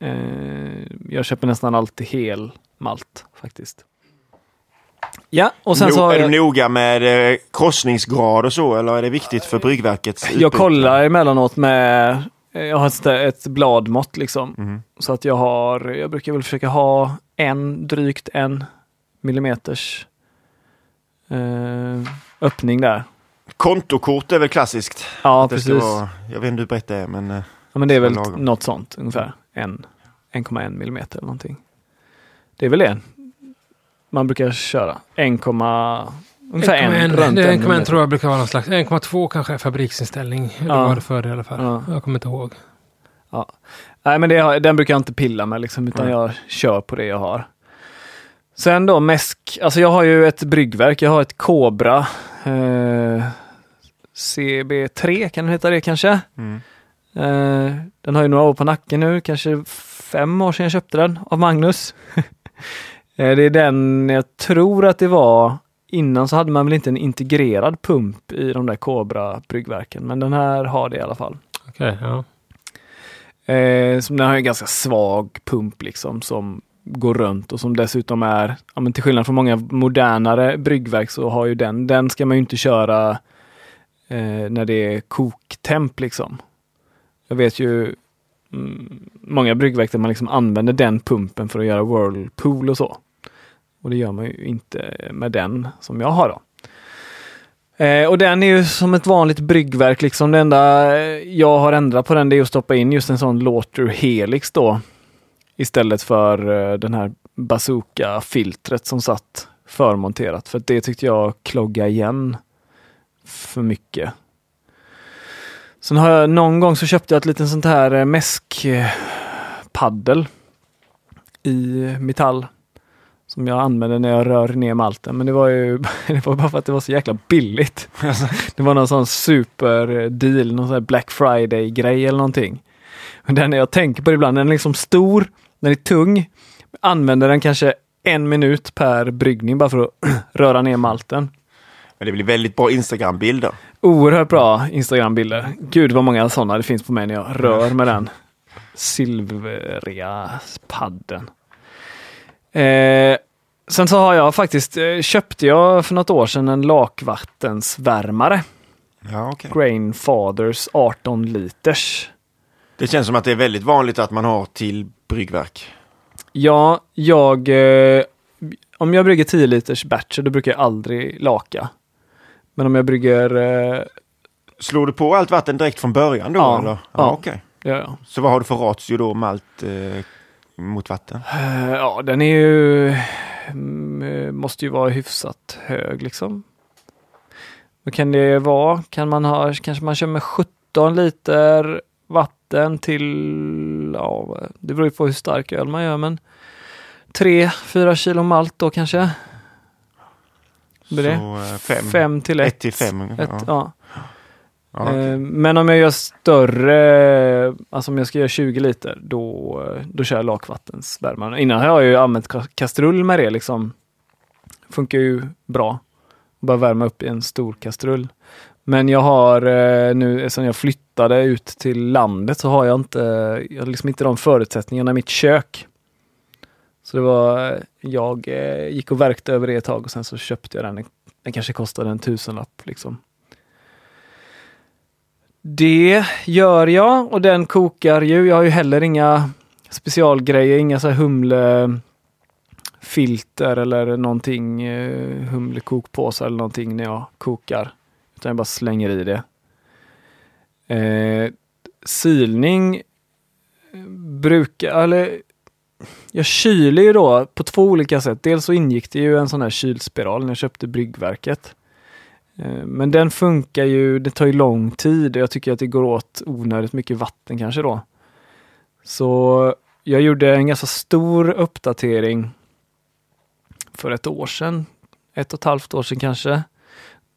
Eh, jag köper nästan alltid hel malt faktiskt. Ja, och sen no, så har är jag... du noga med eh, krossningsgrad och så eller är det viktigt för bryggverkets Jag utbyte? kollar emellanåt med, jag har ett, ett bladmått liksom. Mhm. Så att jag har, jag brukar väl försöka ha en, drygt en millimeters eh, öppning där. Kontokort är väl klassiskt? Ja, precis. Vara, jag vet inte hur brett det är men... eh, Ja, men det är väl lagom. något sånt ungefär. En, 1,1 millimeter eller någonting. Det är väl det man brukar köra. 1, ungefär en, 1,1 runt det är en 1,1 millimeter. tror jag brukar vara någon slags, 1,2 kanske är fabriksinställning. Det Ja. var det förr i alla fall. Ja. Jag kommer inte ihåg. Nej, men det, den brukar jag inte pilla med liksom, utan Nej. jag kör på det jag har. Sen då mäsk, alltså jag har ju ett bryggverk, jag har ett Cobra eh, CB3, kan den heta det kanske? Mm. Eh, den har ju några år på nacken nu, kanske fem år sedan jag köpte den av Magnus. [LAUGHS] Eh, det är den jag tror att det var Innan så hade man väl inte en integrerad pump i de där Cobra bryggverken, men den här har det i alla fall. Okej, ja. Eh, som den har en ganska svag pump liksom som går runt och som dessutom är, ja, men till skillnad från många modernare bryggverk så har ju den, den ska man ju inte köra eh, när det är koktemp liksom. Jag vet ju mm, många bryggverk där man liksom använder den pumpen för att göra whirlpool och så. Och det gör man ju inte med den som jag har då. Eh, och den är ju som ett vanligt bryggverk liksom. Det enda eh, jag har ändrat på den det är att stoppa in just en sån Lauter Helix då. Istället för eh, den här bazooka-filtret som satt förmonterat. För det tyckte jag klogga igen för mycket. Sen har jag någon gång så köpte jag ett litet sånt här eh, mäskpaddel i metall som jag använder när jag rör ner malten. Men det var ju [LAUGHS] det var bara för att det var så jäkla billigt. [LAUGHS] det var någon sån super deal, någon sån Black Friday grej eller någonting. Den jag tänker på det ibland, den är liksom stor, den är tung. Använder den kanske en minut per bryggning bara för att [CLEARS THROAT] röra ner malten. Men det blir väldigt bra Instagram-bilder. Oerhört bra Instagram-bilder. Gud vad många sådana det finns på mig när jag rör med den silvriga padden. Eh, sen så har jag faktiskt, eh, köpte jag för något år sedan en lakvattensvärmare. Ja, okay. Grain Fathers 18 liters. Det känns som att det är väldigt vanligt att man har till bryggverk. Ja, jag... Eh, om jag brygger 10 liters batcher då brukar jag aldrig laka. Men om jag brygger... Eh, Slår du på allt vatten direkt från början då? Ja, eller? Ja, ja. okej. ja, ja. Så vad har du för ratio då, malt eh, mot vatten? Eh, ja, den är ju... mm, Måste ju vara hyfsat hög liksom. Vad kan det vara? Kan man ha, kanske man kör med 17 liter vatten till, ja, det beror ju på hur stark öl man gör, men 3-4 kilo malt då kanske? Blir det? Så eh, fem. 5 till 1. Ett till fem ungefär. Ett, ja. ja. Okej. Eh, Men om jag gör större, alltså om jag ska göra 20 liter, då, då kör jag lakvattensvärmaren. Innan har jag ju använt ka- kastrull med det liksom. Funkar ju bra. Bara värma upp i en stor kastrull. Men jag har eh, nu, sen jag flyttade ut till landet så har jag inte, jag har liksom inte de förutsättningarna i mitt kök. Så det var, jag eh, gick och verkte över det ett tag och sen så köpte jag den. Den kanske kostade en tusenlapp liksom. Det gör jag och den kokar ju. Jag har ju heller inga specialgrejer, inga så här humlefilter eller någonting, eh, humlekokpåsar eller någonting när jag kokar. Utan jag bara slänger i det. Eh, silning brukar, eller jag kyler ju då på två olika sätt. Dels så ingick det ju en sån här kylspiral när jag köpte bryggverket. Eh, men den funkar ju, det tar ju lång tid och jag tycker att det går åt onödigt mycket vatten kanske då. Så jag gjorde en ganska stor uppdatering för ett år sedan. Ett och ett halvt år sedan kanske.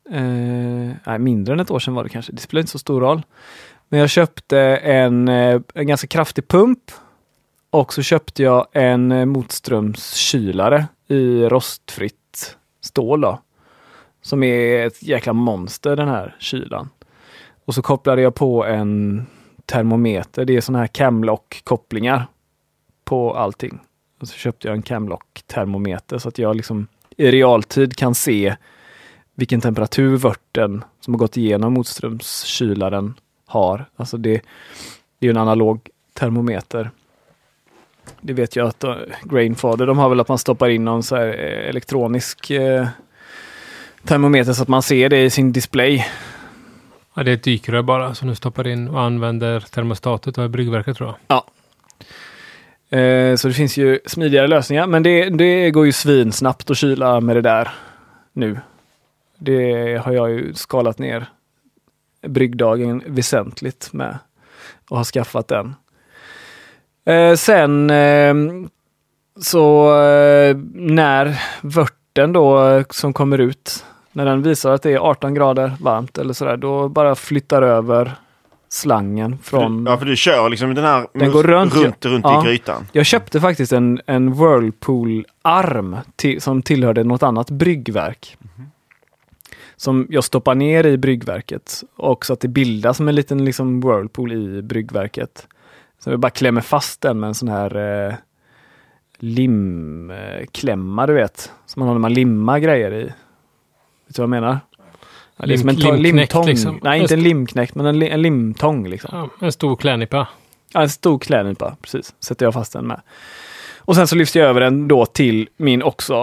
Eh, nej, mindre än ett år sedan var det kanske. Det spelar inte så stor roll. Men jag köpte en, eh, en ganska kraftig pump och så köpte jag en eh, motströmskylare i rostfritt stål. Då som är ett jäkla monster den här kylan. Och så kopplade jag på en termometer. Det är sådana här camlock-kopplingar på allting. Och så köpte jag en camlock-termometer så att jag liksom i realtid kan se vilken temperatur vörten som har gått igenom motströmskylaren har. Alltså det, det är en analog termometer. Det vet jag att uh, Grainfather, de har väl att man stoppar in någon så här eh, elektronisk eh, termometer så att man ser det i sin display. Ja, det är ett dykrör bara som du stoppar in och använder termostatet och bryggverket tror jag. Eh, så det finns ju smidigare lösningar, men det, det går ju svinsnabbt att kyla med det där nu. Det har jag ju skalat ner bryggdagen väsentligt med och har skaffat den. Eh, sen eh, så eh, när vörten då eh, som kommer ut, När den visar att det är 18 grader varmt eller sådär, då bara flyttar över slangen från... Ja, för du kör liksom den här Den går runt, runt, runt ja. i grytan. Jag köpte faktiskt en, en Whirlpool-arm till, som tillhörde något annat bryggverk. Som jag stoppar ner i bryggverket och så att det bildas som en liten liksom Whirlpool i bryggverket. Så jag bara klämmer fast den med en sån här eh, limklämma, du vet. Som man har när man limmar grejer i. Vet du vad jag menar? Ja, det är som en Lim- to- limknäckt, limtång. liksom. Nej, inte en limknäckt, men en, li- en limtång liksom. Ja, en stor klädnypa. Ja, en stor klädnypa, precis. Sätter jag fast den med. Och sen så lyfter jag över den då till min också,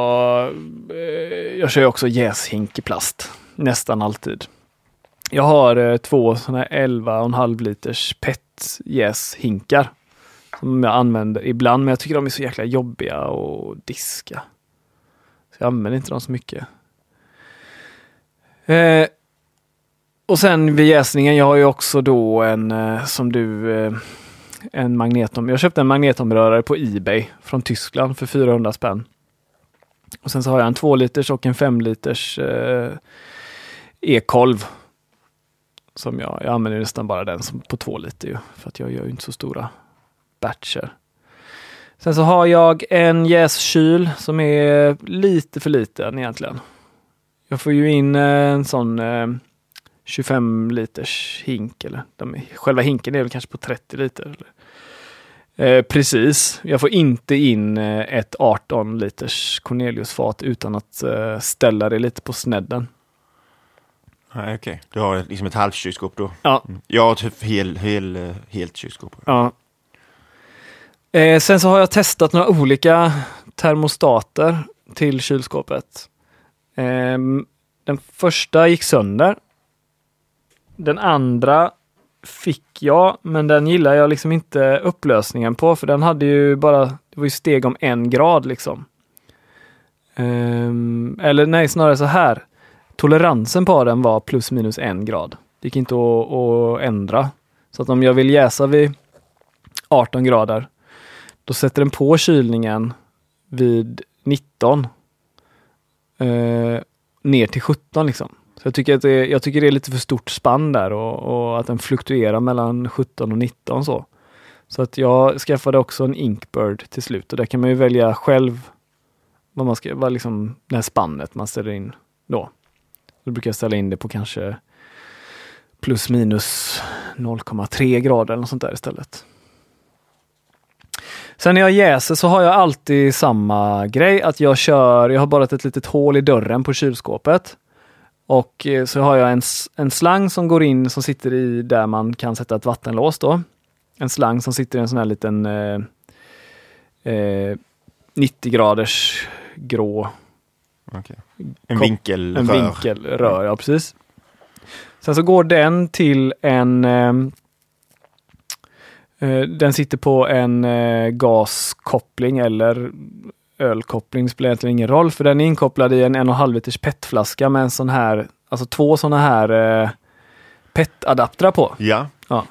eh, jag kör ju också jäshink i plast. Nästan alltid. Jag har eh, två sådana här 11,5 liters PET jäshinkar. Som jag använder ibland, men jag tycker de är så jäkla jobbiga att diska. Så jag använder inte dem så mycket. Eh, och sen vid jäsningen, jag har ju också då en, eh, som du, eh, en magnetom. Jag köpte en magnetomrörare på Ebay från Tyskland för 400 spänn. Och sen så har jag en 2 liters och en 5 liters eh, e-kolv. Som jag, jag använder nästan bara den som på två liter ju, för att jag gör ju inte så stora batcher. Sen så har jag en jäskyl som är lite för liten egentligen. Jag får ju in eh, en sån eh, 25 liters hink. Eller de, själva hinken är väl kanske på 30 liter. Eller? Eh, precis. Jag får inte in eh, ett 18 liters Corneliusfat utan att eh, ställa det lite på snedden. Okej. Du har liksom ett halvt kylskåp då. Ja. Jag har ett hel, hel, eh, helt kylskåp. Ja. Eh, sen så har jag testat några olika termostater till kylskåpet. Ehm, den första gick sönder. Den andra fick jag, men den gillar jag liksom inte upplösningen på, för den hade ju bara, det var ju steg om en grad liksom. Ehm, eller nej, snarare så här. Toleransen på den var plus minus en grad. Det gick inte att, att ändra. Så att om jag vill jäsa vid 18 grader, då sätter den på kylningen vid 19 eh, ner till 17 liksom. Så jag tycker, att det, jag tycker det är lite för stort spann där och, och att den fluktuerar mellan 17 och 19 så. Så att jag skaffade också en Inkbird till slut och där kan man ju välja själv vad man ska, vad liksom det här spannet man ställer in då. Då brukar jag ställa in det på kanske plus minus 0,3 grader eller något sånt där istället. Sen när jag jäser så har jag alltid samma grej att jag kör, jag har bara ett litet hål i dörren på kylskåpet. Och eh, så har jag en, en slang som går in som sitter i där man kan sätta ett vattenlås då. En slang som sitter i en sån här liten eh, eh, 90 graders grå Okej. En vinkelrör. en vinkelrör, ja precis. Sen så går den till en ehm, eh, den sitter på en eh, gaskoppling eller ölkoppling, spelar egentligen ingen roll för den är inkopplad i en en och en halv liters petflaska med en sån här, alltså två såna här eh, PET-adaptrar på. Ja.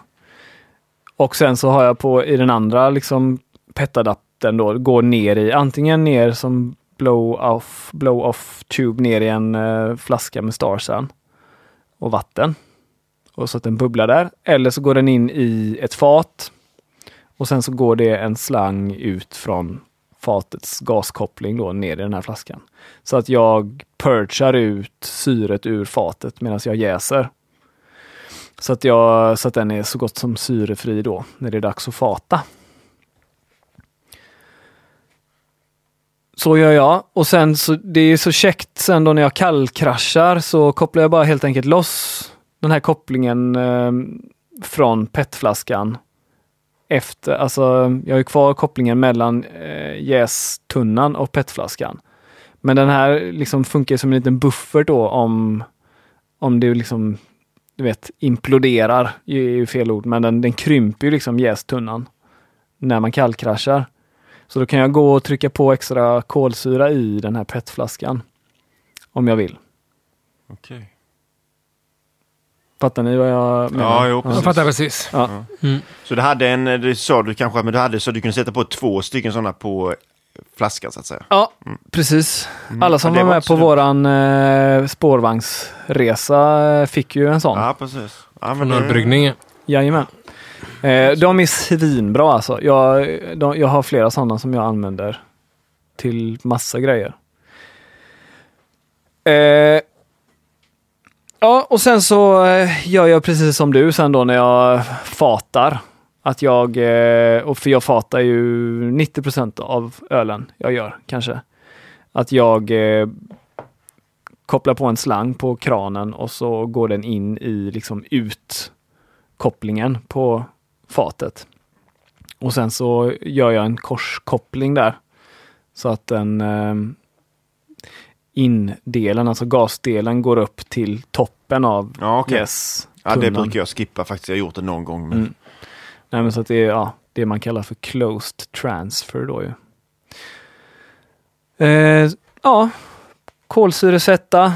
Och sen så har jag på i den andra liksom PET-adaptern då, går ner i antingen ner som blow-off blow off tube ner i en eh, flaska med Starsan och vatten. Och så att den bubblar där. Eller så går den in i ett fat. Och sen så går det en slang ut från fatets gaskoppling då ner i den här flaskan. Så att jag purchar ut syret ur fatet medan jag jäser. Så att, jag, så att den är så gott som syrefri då när det är dags att fata. Så gör jag och sen så det är så käckt sen då när jag kallkraschar så kopplar jag bara helt enkelt loss den här kopplingen eh, från petflaskan. Efter, alltså jag har ju kvar kopplingen mellan eh, jästunnan och petflaskan. Men den här liksom funkar som en liten buffert då om, om det liksom du vet, imploderar, är ju fel ord, men den, den krymper ju liksom jästunnan när man kallkraschar. Så då kan jag gå och trycka på extra kolsyra i den här petflaskan. Om jag vill. Okej. Fattar ni vad jag menar? Ja, jo, Jag precis. fattar precis. Ja. Mm. Så du hade en, det sa du kanske, men du hade så du kunde sätta på två stycken sådana på flaskan så att säga. Ja, precis. Alla som det var var med på dumt. våran eh, spårvagnsresa fick ju en sån. Ja, precis. Ja, men Från det- ölbryggningen. Jajamän. Eh, de är svinbra alltså. Jag, de, jag har flera sådana som jag använder till massa grejer. Eh, ja, och sen så eh, gör jag precis som du sen då när jag fatar. Att jag, eh, och för jag fatar ju 90 procent av ölen jag gör kanske. Att jag eh, kopplar på en slang på kranen och så går den in i liksom ut kopplingen på fatet. Och sen så gör jag en korskoppling där. Så att den eh, indelen, alltså gasdelen, går upp till toppen av Ja, okej. yes. Ja, det brukar jag skippa faktiskt. Jag har gjort det någon gång. Men... Mm. Nej, men så att det är ja, det man kallar för closed transfer då ju. Eh, ja, kolsyresätta.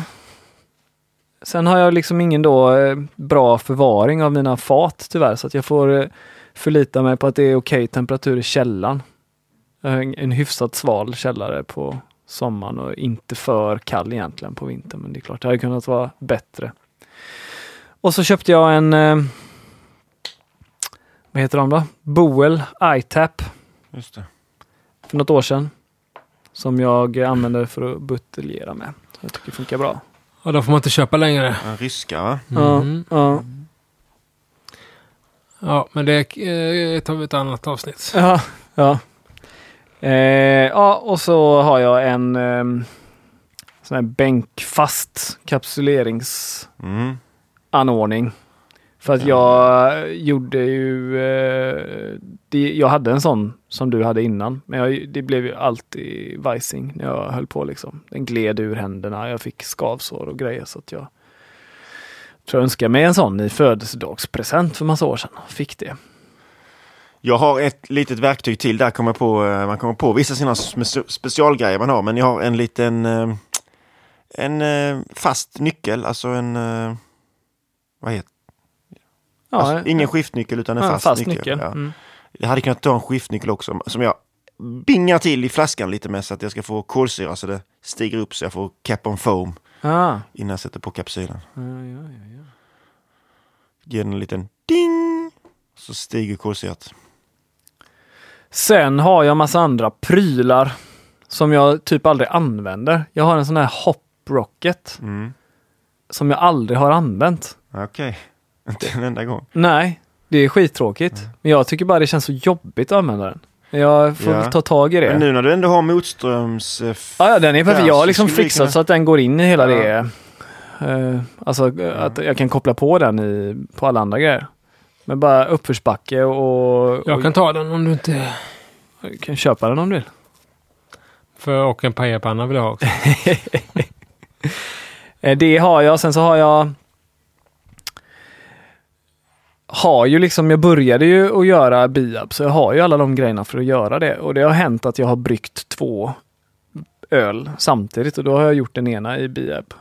Sen har jag liksom ingen då eh, bra förvaring av mina fat tyvärr så att jag får eh, förlita mig på att det är okej temperatur i har en, hyfsat sval källare på sommaren och inte för kall egentligen på vintern men det är klart det hade kunnat vara bättre. Och så köpte jag en eh, vad heter de då? Boel iTap Just det. för något år sedan. Som jag använder för att buteljera med. Så jag tycker det funkar bra. Ja, då får man inte köpa längre. En ryska, va? Mm. Ja, ja. Ja, men det eh, tar vi ett annat avsnitt. Ja, ja. Eh, ja, och så har jag en eh, sån här bänkfast kapsuleringsanordning. Mm. För att jag gjorde ju, eh, det, jag hade en sån som du hade innan, men jag, det blev ju alltid vajsing när jag höll på liksom. Den gled ur händerna, jag fick skavsår och grejer så att jag tror jag önskade mig en sån i födelsedagspresent för massa år sedan. Fick det. Jag har ett litet verktyg till där kommer på, eh, man kommer på vissa sina spe- specialgrejer man har. Men jag har en liten eh, en eh, fast nyckel, alltså en vad heter Ja, alltså, Ingen skiftnyckel utan en ja, fast, nyckel. Ja. Mm. Jag hade kunnat ta en skiftnyckel också som jag bingar till i flaskan lite med så att jag ska få kolsyra så det stiger upp så jag får cap on foam Ah. innan jag sätter på kapsylen. Ja, ja, ja. Ger den en liten ding så stiger kolsyrat. Sen har jag massa andra prylar som jag typ aldrig använder. Jag har en sån här Hop Rocket Mm. som jag aldrig har använt. Okej, [LAUGHS] inte en enda gång. Nej, det är skittråkigt. Men jag tycker bara det känns så jobbigt att använda den. Jag får Ja. väl ta tag i det. Men nu när du ändå har motströms... eh, Ja, ja, den är perfekt. Jag har liksom fixat kunna- så att den går in i hela Ja. det. Eh, alltså eh, att jag kan koppla på den i, på alla andra grejer. Men bara uppförsbacke och, Jag och kan ta den om du inte... kan köpa den om du vill. För, och en pajapanna vill jag ha också. [LAUGHS] Det har jag. Sen så har jag har ju liksom, jag började ju att göra biab, så jag har ju alla de grejerna för att göra det. Och det har hänt att jag har bryggt två öl samtidigt och då har jag gjort den ena i biab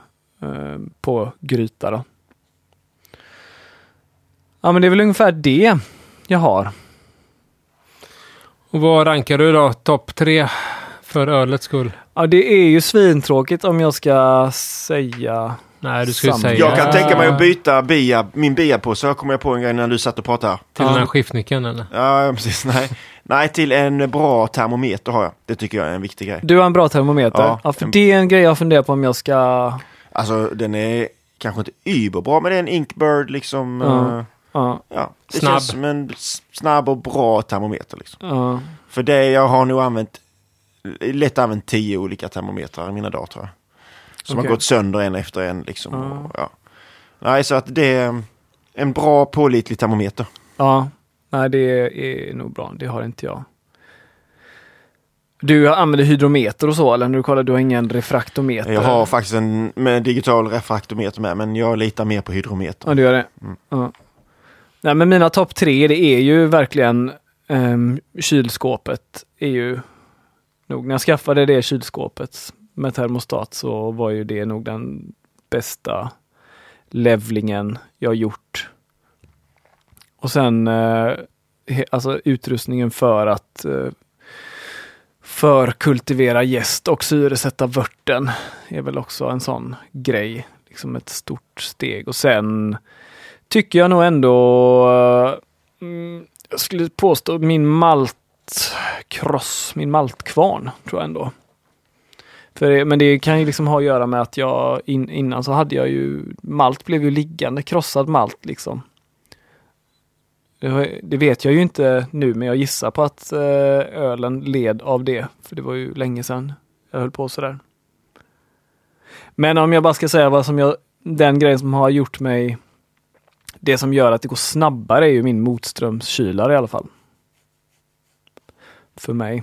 eh, på gryta då. Ja men det är väl ungefär det jag har. Och vad rankar du då? Topp tre för ölets skull? Ja det är ju svintråkigt om jag ska säga Nej, du skulle säga... Jag kan tänka mig att byta bia, min bia på så jag kommer jag på en grej när du satt och pratade. Till Ja. den här skiftnyckeln eller? Ja, precis. Nej. Nej, till en bra termometer har jag. Det tycker jag är en viktig grej. Du har en bra termometer. Ja. Ja, för det är en grej jag funderar på om jag ska... Alltså den är kanske inte überbra, men det är en Inkbird liksom. Ja. eh, Ja, ja. Det Snabb. känns som en snabb och bra termometer. Liksom. ja. För det jag har nog använt, lätt använt tio olika termometrar i mina dagar tror jag. Som Okej. har gått sönder en efter en liksom. Ja. Och, ja. Nej, så att det är en bra pålitlig termometer. ja. Nej, det är nog bra. Det har inte jag. Du använder hydrometer och så, eller när du kollar, du har ingen refraktometer? Jag har faktiskt en med digital refraktometer med, men jag litar mer på hydrometer. Ja, du gör det? Mm. Ja. Nej, men mina topp tre, det är ju verkligen um, kylskåpet. är ju nog, när jag skaffade det kylskåpet med termostat så var ju det nog den bästa levlingen jag gjort. Och sen eh, alltså utrustningen för att eh, förkultivera gäst och syresätta vörten. är väl också en sån grej. Liksom ett stort steg. Och sen tycker jag nog ändå, eh, mm, jag skulle påstå min maltkross, min maltkvarn tror jag ändå. För det, men det kan ju liksom ha att göra med att jag in, innan så hade jag ju, malt blev ju liggande, krossad malt liksom. Det, det vet jag ju inte nu men jag gissar på att eh, ölen led av det. För det var ju länge sedan jag höll på sådär. Men om jag bara ska säga vad som jag, den grejen som har gjort mig det som gör att det går snabbare är ju min motströmskylare i alla fall. För mig.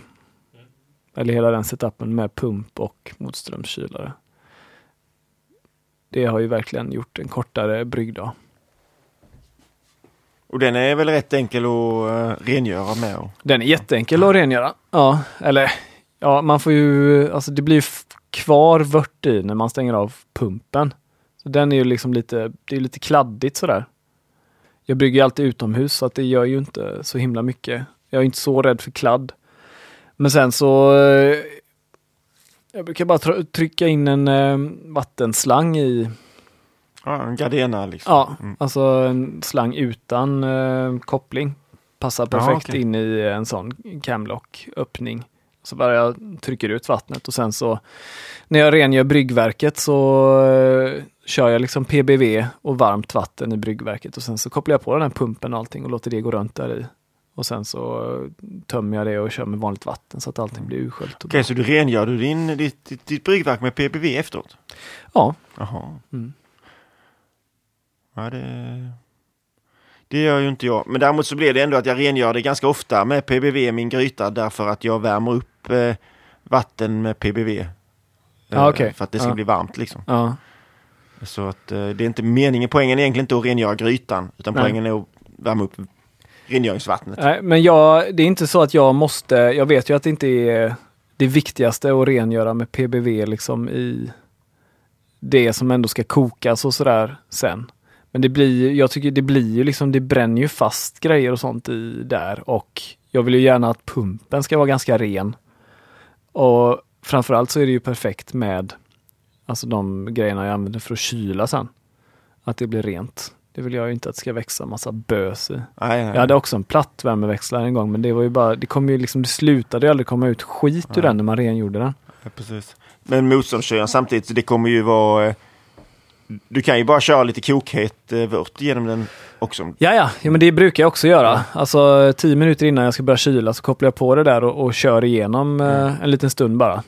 Eller hela den setupen med pump och motströmskylare. Det har ju verkligen gjort en kortare bryggdag. Och den är väl rätt enkel att uh, rengöra med? Och... Den är jätteenkel att rengöra. Ja, eller ja, man får ju, alltså det blir kvar vört i när man stänger av pumpen. Så den är ju liksom lite, det är lite kladdigt sådär. Jag brygger ju alltid utomhus så att det gör ju inte så himla mycket. Jag är inte så rädd för kladd. Men sen så eh, jag brukar bara tr- trycka in en eh, vattenslang i, Ja, en Gardena liksom. ja, Mm. alltså en slang utan eh, koppling. Passar Ja, perfekt okej. in i en sån camlock öppning. Så bara jag trycker ut vattnet och sen så när jag rengör bryggverket så eh, kör jag liksom PBV och varmt vatten i bryggverket och sen så kopplar jag på den här pumpen och allting och låter det gå runt där i. Och sen så tömmer jag det och kör med vanligt vatten så att allting blir ursköljt. Okej, bra. så du rengör du din, ditt, ditt, ditt bryggverk med PPV efteråt? Ja. Jaha. Mm. Ja, det... Det gör ju inte jag. Men däremot så blir det ändå att jag rengör det ganska ofta med PBV i min gryta därför att jag värmer upp eh, vatten med PBV. Eh, okej. För att det ska Ja. bli varmt liksom. ja. Så att eh, det är inte meningen. Poängen är egentligen inte att rengöra grytan utan Nej. poängen är att värma upp rengöringsvattnet. Nej, men jag, det är inte så att jag måste, jag vet ju att det inte är det viktigaste att rengöra med PBV liksom i det som ändå ska kokas och sådär sen. Men det blir, jag tycker det blir ju liksom, det bränner ju fast grejer och sånt i där och jag vill ju gärna att pumpen ska vara ganska ren. Och framförallt så är det ju perfekt med alltså de grejerna jag använder för att kyla sen. Att det blir rent. Det vill jag ju inte att det ska växa massa bös i. Nej, nej. Jag hade också en platt värmeväxlare en gång men det var ju bara, det kom ju liksom, det slutade ju aldrig komma ut skit ur Nej. den när man rengjorde den. Ja, precis. Men motståndskyran samtidigt, det kommer ju vara... eh, Du kan ju bara köra lite kokhet eh, vört genom den också. Ja, ja, ja men det brukar jag också göra. Alltså tio minuter innan jag ska börja kyla så kopplar jag på det där och, och kör igenom eh, en liten stund bara.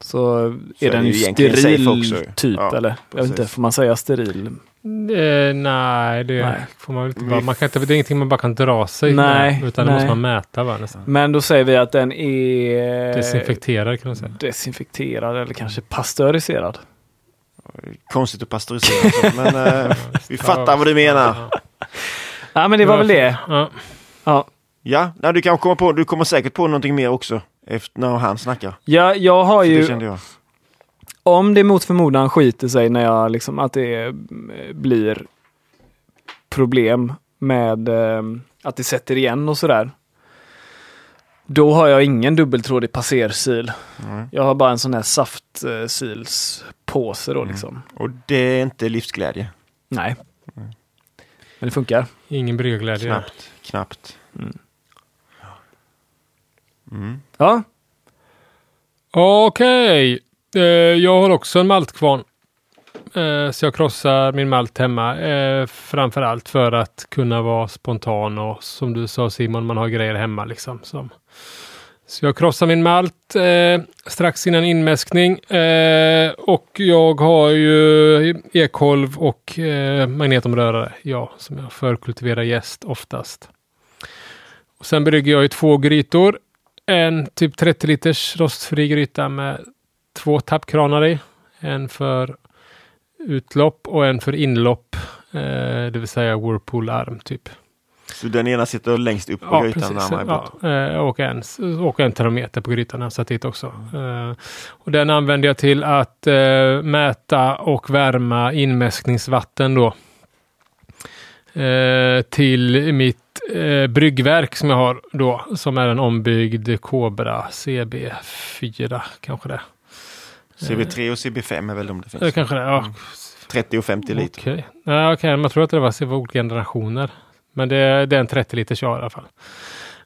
Så, är är den det ju steril typ Ja, eller? Jag vet inte, får man säga steril? Eh, nej, det Nej. får man väl inte bara. Man kan inte, det är ingenting man bara kan dra sig Nej, med. Utan det nej. måste man mäta va, nästan. Men då säger vi att den är Desinfekterad kan man säga. desinfekterad eller kanske pasteuriserad. Konstigt att pasteurisera så, men eh, vi fattar vad du menar. Ja men det var väl det. Ja. Ja. Ja, du kan komma på, du kommer säkert på någonting mer också efter när han snackar. Ja, jag har Så ju... det kände jag. om det mot förmodan skiter sig när jag liksom att det eh, blir problem med eh, att det sätter igen och sådär. Då har jag ingen dubbeltrådig passersil. Mm. Jag har bara en sån här saftsilspåse då Mm. liksom. Och det är inte livsglädje. Nej. Men det funkar. Ingen bryggarglädje. Knappt, knappt. Mm. Mm. Ja, Okej. Eh, jag har också en maltkvarn. Eh, så jag krossar min malt hemma. Eh, framför allt för att kunna vara spontan och som du sa Simon, man har grejer hemma liksom. Som. Så jag krossar min malt eh, strax innan inmäskning. Eh, och jag har ju ekolv och eh, magnetomrörare. Ja, som jag förkultiverar gäst oftast. Och sen brygger jag i två grytor en typ 30 liters rostfri gryta med två tappkranar i. En för utlopp och en för inlopp. Eh, det vill säga Whirlpool-arm typ. Så den ena sitter längst upp på grytan andra är bort. Ja, eh, och, en, och en termometer på grytan har satt dit också. Eh, och den använder jag till att eh, mäta och värma inmäskningsvatten då. Eh, till mitt eh, bryggverk som jag har då, som är en ombyggd Cobra CB4 kanske det. CB3 och CB5 är väl de det finns. Eh, kanske det, ja. Mm. 30 och 50 liter. Okej, ja, okej, man tror att det var, det var olika generationer. Men det, det är en 30 liters jag i alla fall.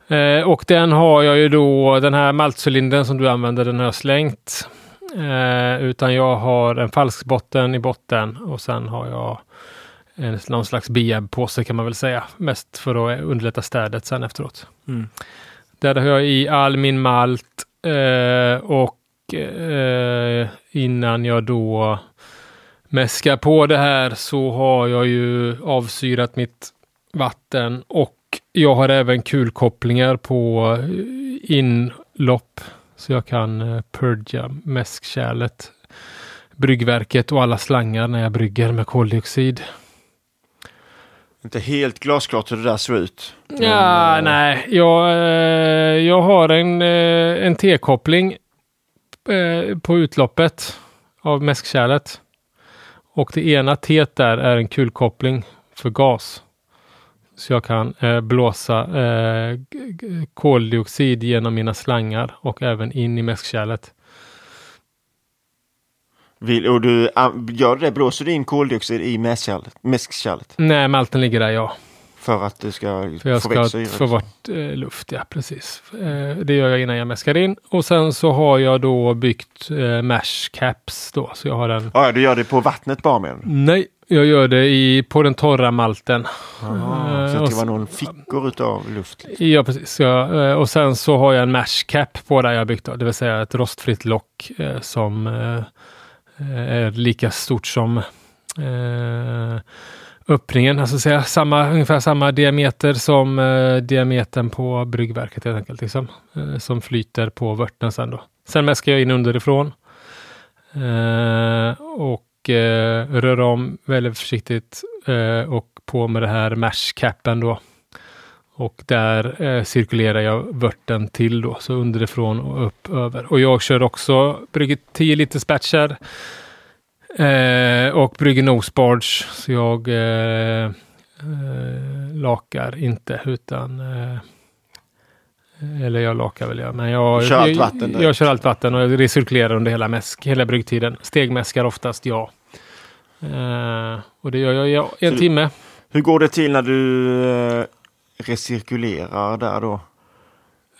Eh, och den har jag ju då, den här maltcylindern som du använder, den har jag slängt. Eh, utan jag har en falsk botten i botten och sen har jag någon slags biab-påse kan man väl säga. Mest för att underlätta städet sen efteråt. Mm. Där har jag i all min malt eh, och eh, innan jag då mäskar på det här så har jag ju avsyrat mitt vatten och jag har även kulkopplingar på eh, inlopp så jag kan eh, purga mäskkärlet, bryggverket och alla slangar när jag brygger med koldioxid. Inte helt glasklart hur det där ser ut. Ja, eh, nej, jag, eh, jag har en, eh, en T-koppling eh, på utloppet av mäskkärlet. Och det ena T där är en kulkoppling för gas. Så jag kan eh, blåsa eh, koldioxid genom mina slangar och även in i mäskkärlet. Vill, och du gör det, blåser du in koldioxid i mäskkärlet? mäskkärlet Nej, malten ligger där ja. för att du ska För jag få ska syre? få bort eh, luft, ja precis. Eh, det gör jag innan jag mäskar in. Och sen så har jag då byggt eh, mash caps då. Så jag har en... Ja, du gör det på vattnet bara med den? Nej, jag gör det i, på den torra malten. Aha, Eh, så det var någon fickor utav luft? liksom. Ja, precis. Jag, eh, och sen så har jag en mash cap på där jag byggt. Då, det vill säga ett rostfritt lock eh, som Eh, är lika stort som eh, öppningen. Alltså säga, samma, ungefär samma diameter som eh, diametern på bryggverket helt enkelt. Liksom, eh, som flyter på vörten sen då. Sen mäskar jag in underifrån. Eh, och eh, rör om väldigt försiktigt eh, och på med det här mesh capen då. Och där eh, cirkulerar jag vörten till då, så underifrån och upp över. Och jag kör också, brygger 10 liters batcher. Eh, och brygger nosebarge. Så jag eh, eh, lakar inte utan eh, eller jag lakar väl jag, men jag, kör allt jag, vatten jag, kör allt vatten och det cirkulerar under hela, mäsk, hela bryggtiden. Stegmäskar oftast, ja. Eh, och det gör jag i en Så timme. Hur går det till när du recirkulerar där då?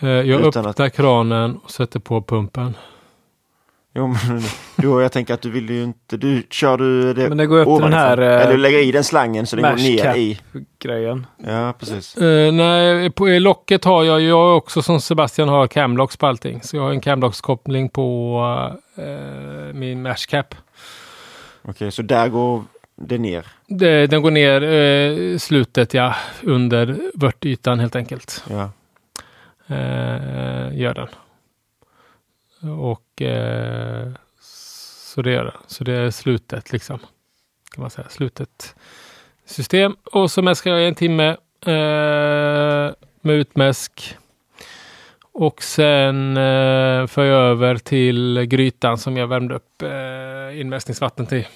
Eh, jag öppnar kranen och sätter på pumpen. Jo, men då, jag tänker att du vill ju inte... Du, kör du det Men det går upp till den ovanifrån? här Eller du eh, lägger i den slangen så den går ner i... grejen. Ja, precis. Eh, nej, på i locket har jag ju också som Sebastian har camlocks på allting. Så jag har en camlockskoppling på eh, min mash cap. Okej, så där går det ner. Det, den går ner eh, slutet, ja, under vörtytan helt enkelt. Ja. Eh, gör den. Och eh, så det gör den. Så det är slutet liksom. Kan man säga. Slutet system. Och så mäskar jag i en timme eh, med utmäsk. Och sen eh, för jag över till grytan som jag värmde upp eh, inmästningsvatten till.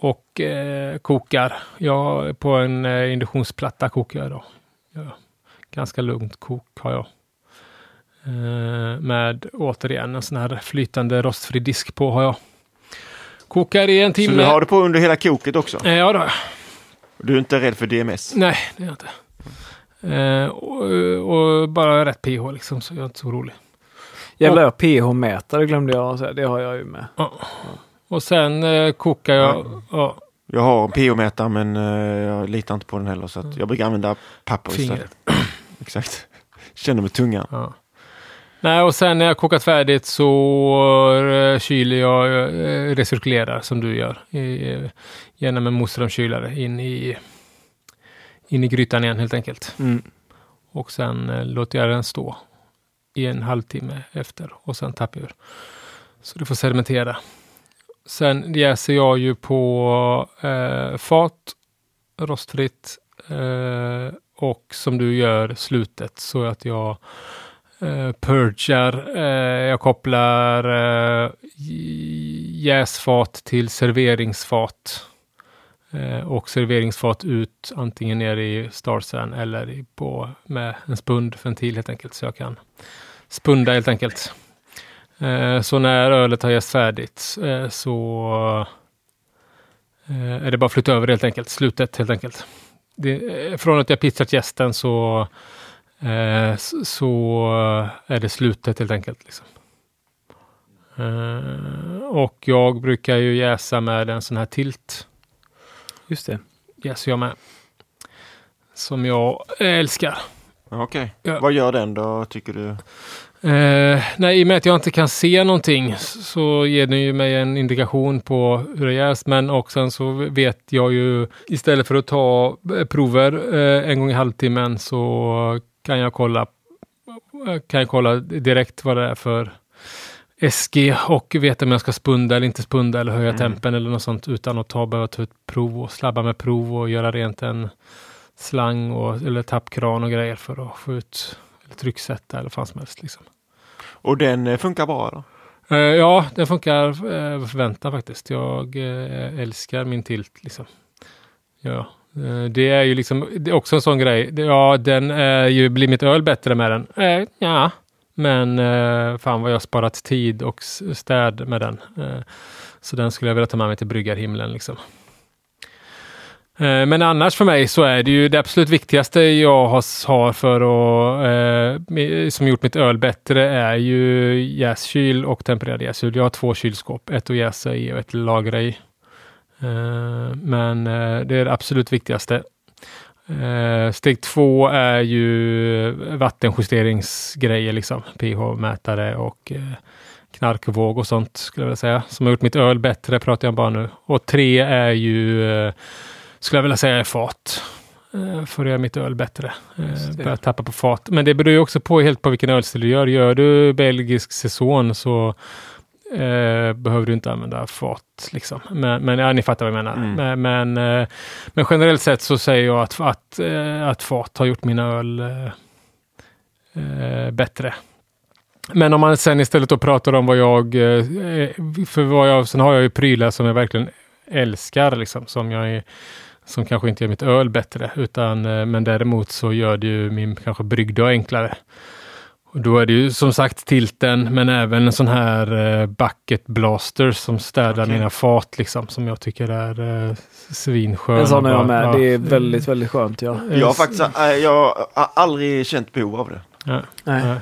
Och eh, kokar. Jag på en eh, induktionsplatta kokar jag då. Ja. Ganska lugnt kok har jag. Eh, med återigen en sån här flytande rostfri disk på har jag. Kokar i en Så timme. du har det på under hela koket också? Eh, ja, då. Du är inte rädd för DMS? Nej, det är jag inte. Eh, och, och bara rätt pH liksom, så jag är inte så orolig. Jävlar, jag pH-mätare glömde jag säga. Det har jag ju med. Och sen eh, kokar jag. Ja, Jag har en pH-mätare men eh, jag litar inte på den heller så att jag brukar använda papper istället. fingret. [CLEARS THROAT] Exakt. Känner med tungan. Ja. Nej, och sen när jag kokat färdigt så eh, kyler jag, eh, recirkulerar som du gör. I, eh, genom en mosrumskylare in i, in i grytan igen helt enkelt. Mm. Och sen eh, låter jag den stå i en halvtimme efter och sen tappar jag ur. Så det får sedimentera. Sen jäser jag ju på eh, fat, rostfritt eh, och som du gör slutet så att jag eh, purgar. Eh, jag kopplar eh, jäsfat till serveringsfat. Eh, och serveringsfat ut antingen ner i starsen eller i, på, med en spundventil helt enkelt. Så jag kan spunda helt enkelt. Eh, så när ölet har jäst färdigt eh, så eh, är det bara att flytta över helt enkelt. Slutet helt enkelt. Det, från att jag pizzat gästen så, så är det slutet helt enkelt. Liksom. Och jag brukar ju jäsa med en sån här tilt. Just det. Jäser jag med. Som jag älskar. Okej. Ja. Vad gör den då, tycker du? Eh, nej, i och med att jag inte kan se någonting så ger den ju mig en indikation på hur det är jäst. Men och sen så vet jag ju istället för att ta eh, prover eh, en gång i halvtimmen så kan jag kolla eh, kan jag kolla direkt vad det är för SG och veta om jag ska spunda eller inte spunda eller höja Mm. tempen eller något sånt utan att ta, behöva ta ett prov och slabba med prov och göra rent en slang och, eller tappkran och grejer för att få ut eller trycksätta eller vad som helst. Liksom. Och den eh, funkar bra då? Eh, ja, det funkar uh, förväntan faktiskt. Jag eh, älskar min tilt liksom. Ja, eh, det är ju liksom det är också en sån grej. Ja, den är ju, blir mitt öl bättre med den? Eh, ja, men fan vad jag sparat tid och städ med den. Eh, så den skulle jag vilja ta med mig till bryggarhimlen liksom. Eh, men annars för mig så är det ju det absolut viktigaste jag har, för att, eh, som gjort mitt öl bättre är ju jäskyl och tempererad jäskyl. Jag har två kylskåp, ett att jäsa i och ett att lagra i. Eh, men eh, det är det absolut viktigaste. Eh, steg två är ju vattenjusteringsgrejer, liksom pH-mätare och eh, knarkvåg och sånt skulle jag vilja säga. Som har gjort mitt öl bättre pratar jag bara nu. Och tre är ju eh, skulle jag vilja säga är fat. Eh, för att göra mitt öl bättre. Eh, börja tappa på fat. Men det beror ju också på helt på vilken ölstil du gör. Gör du belgisk säsong så eh, behöver du inte använda fat. Liksom. Men, men ja, ni fattar vad jag menar. Mm. Men, men, eh, men generellt sett så säger jag att, att, eh, att fat har gjort mina öl eh, bättre. Men om man sen istället då pratar om vad jag, för vad jag, sen har jag ju prylar som jag verkligen älskar, liksom, som jag är, som kanske inte gör mitt öl bättre, utan, eh, men däremot så gör det ju min kanske brygddag enklare. Och då är det ju som sagt tilten, men även en sån här eh, bucket blaster som städar Okej. mina fat, liksom, som jag tycker är eh, svinskön. En sån är jag med. ja. Det är väldigt, väldigt skönt. Ja. Eh, Jag har faktiskt jag har aldrig känt behov av det. Ja, Nej. ja.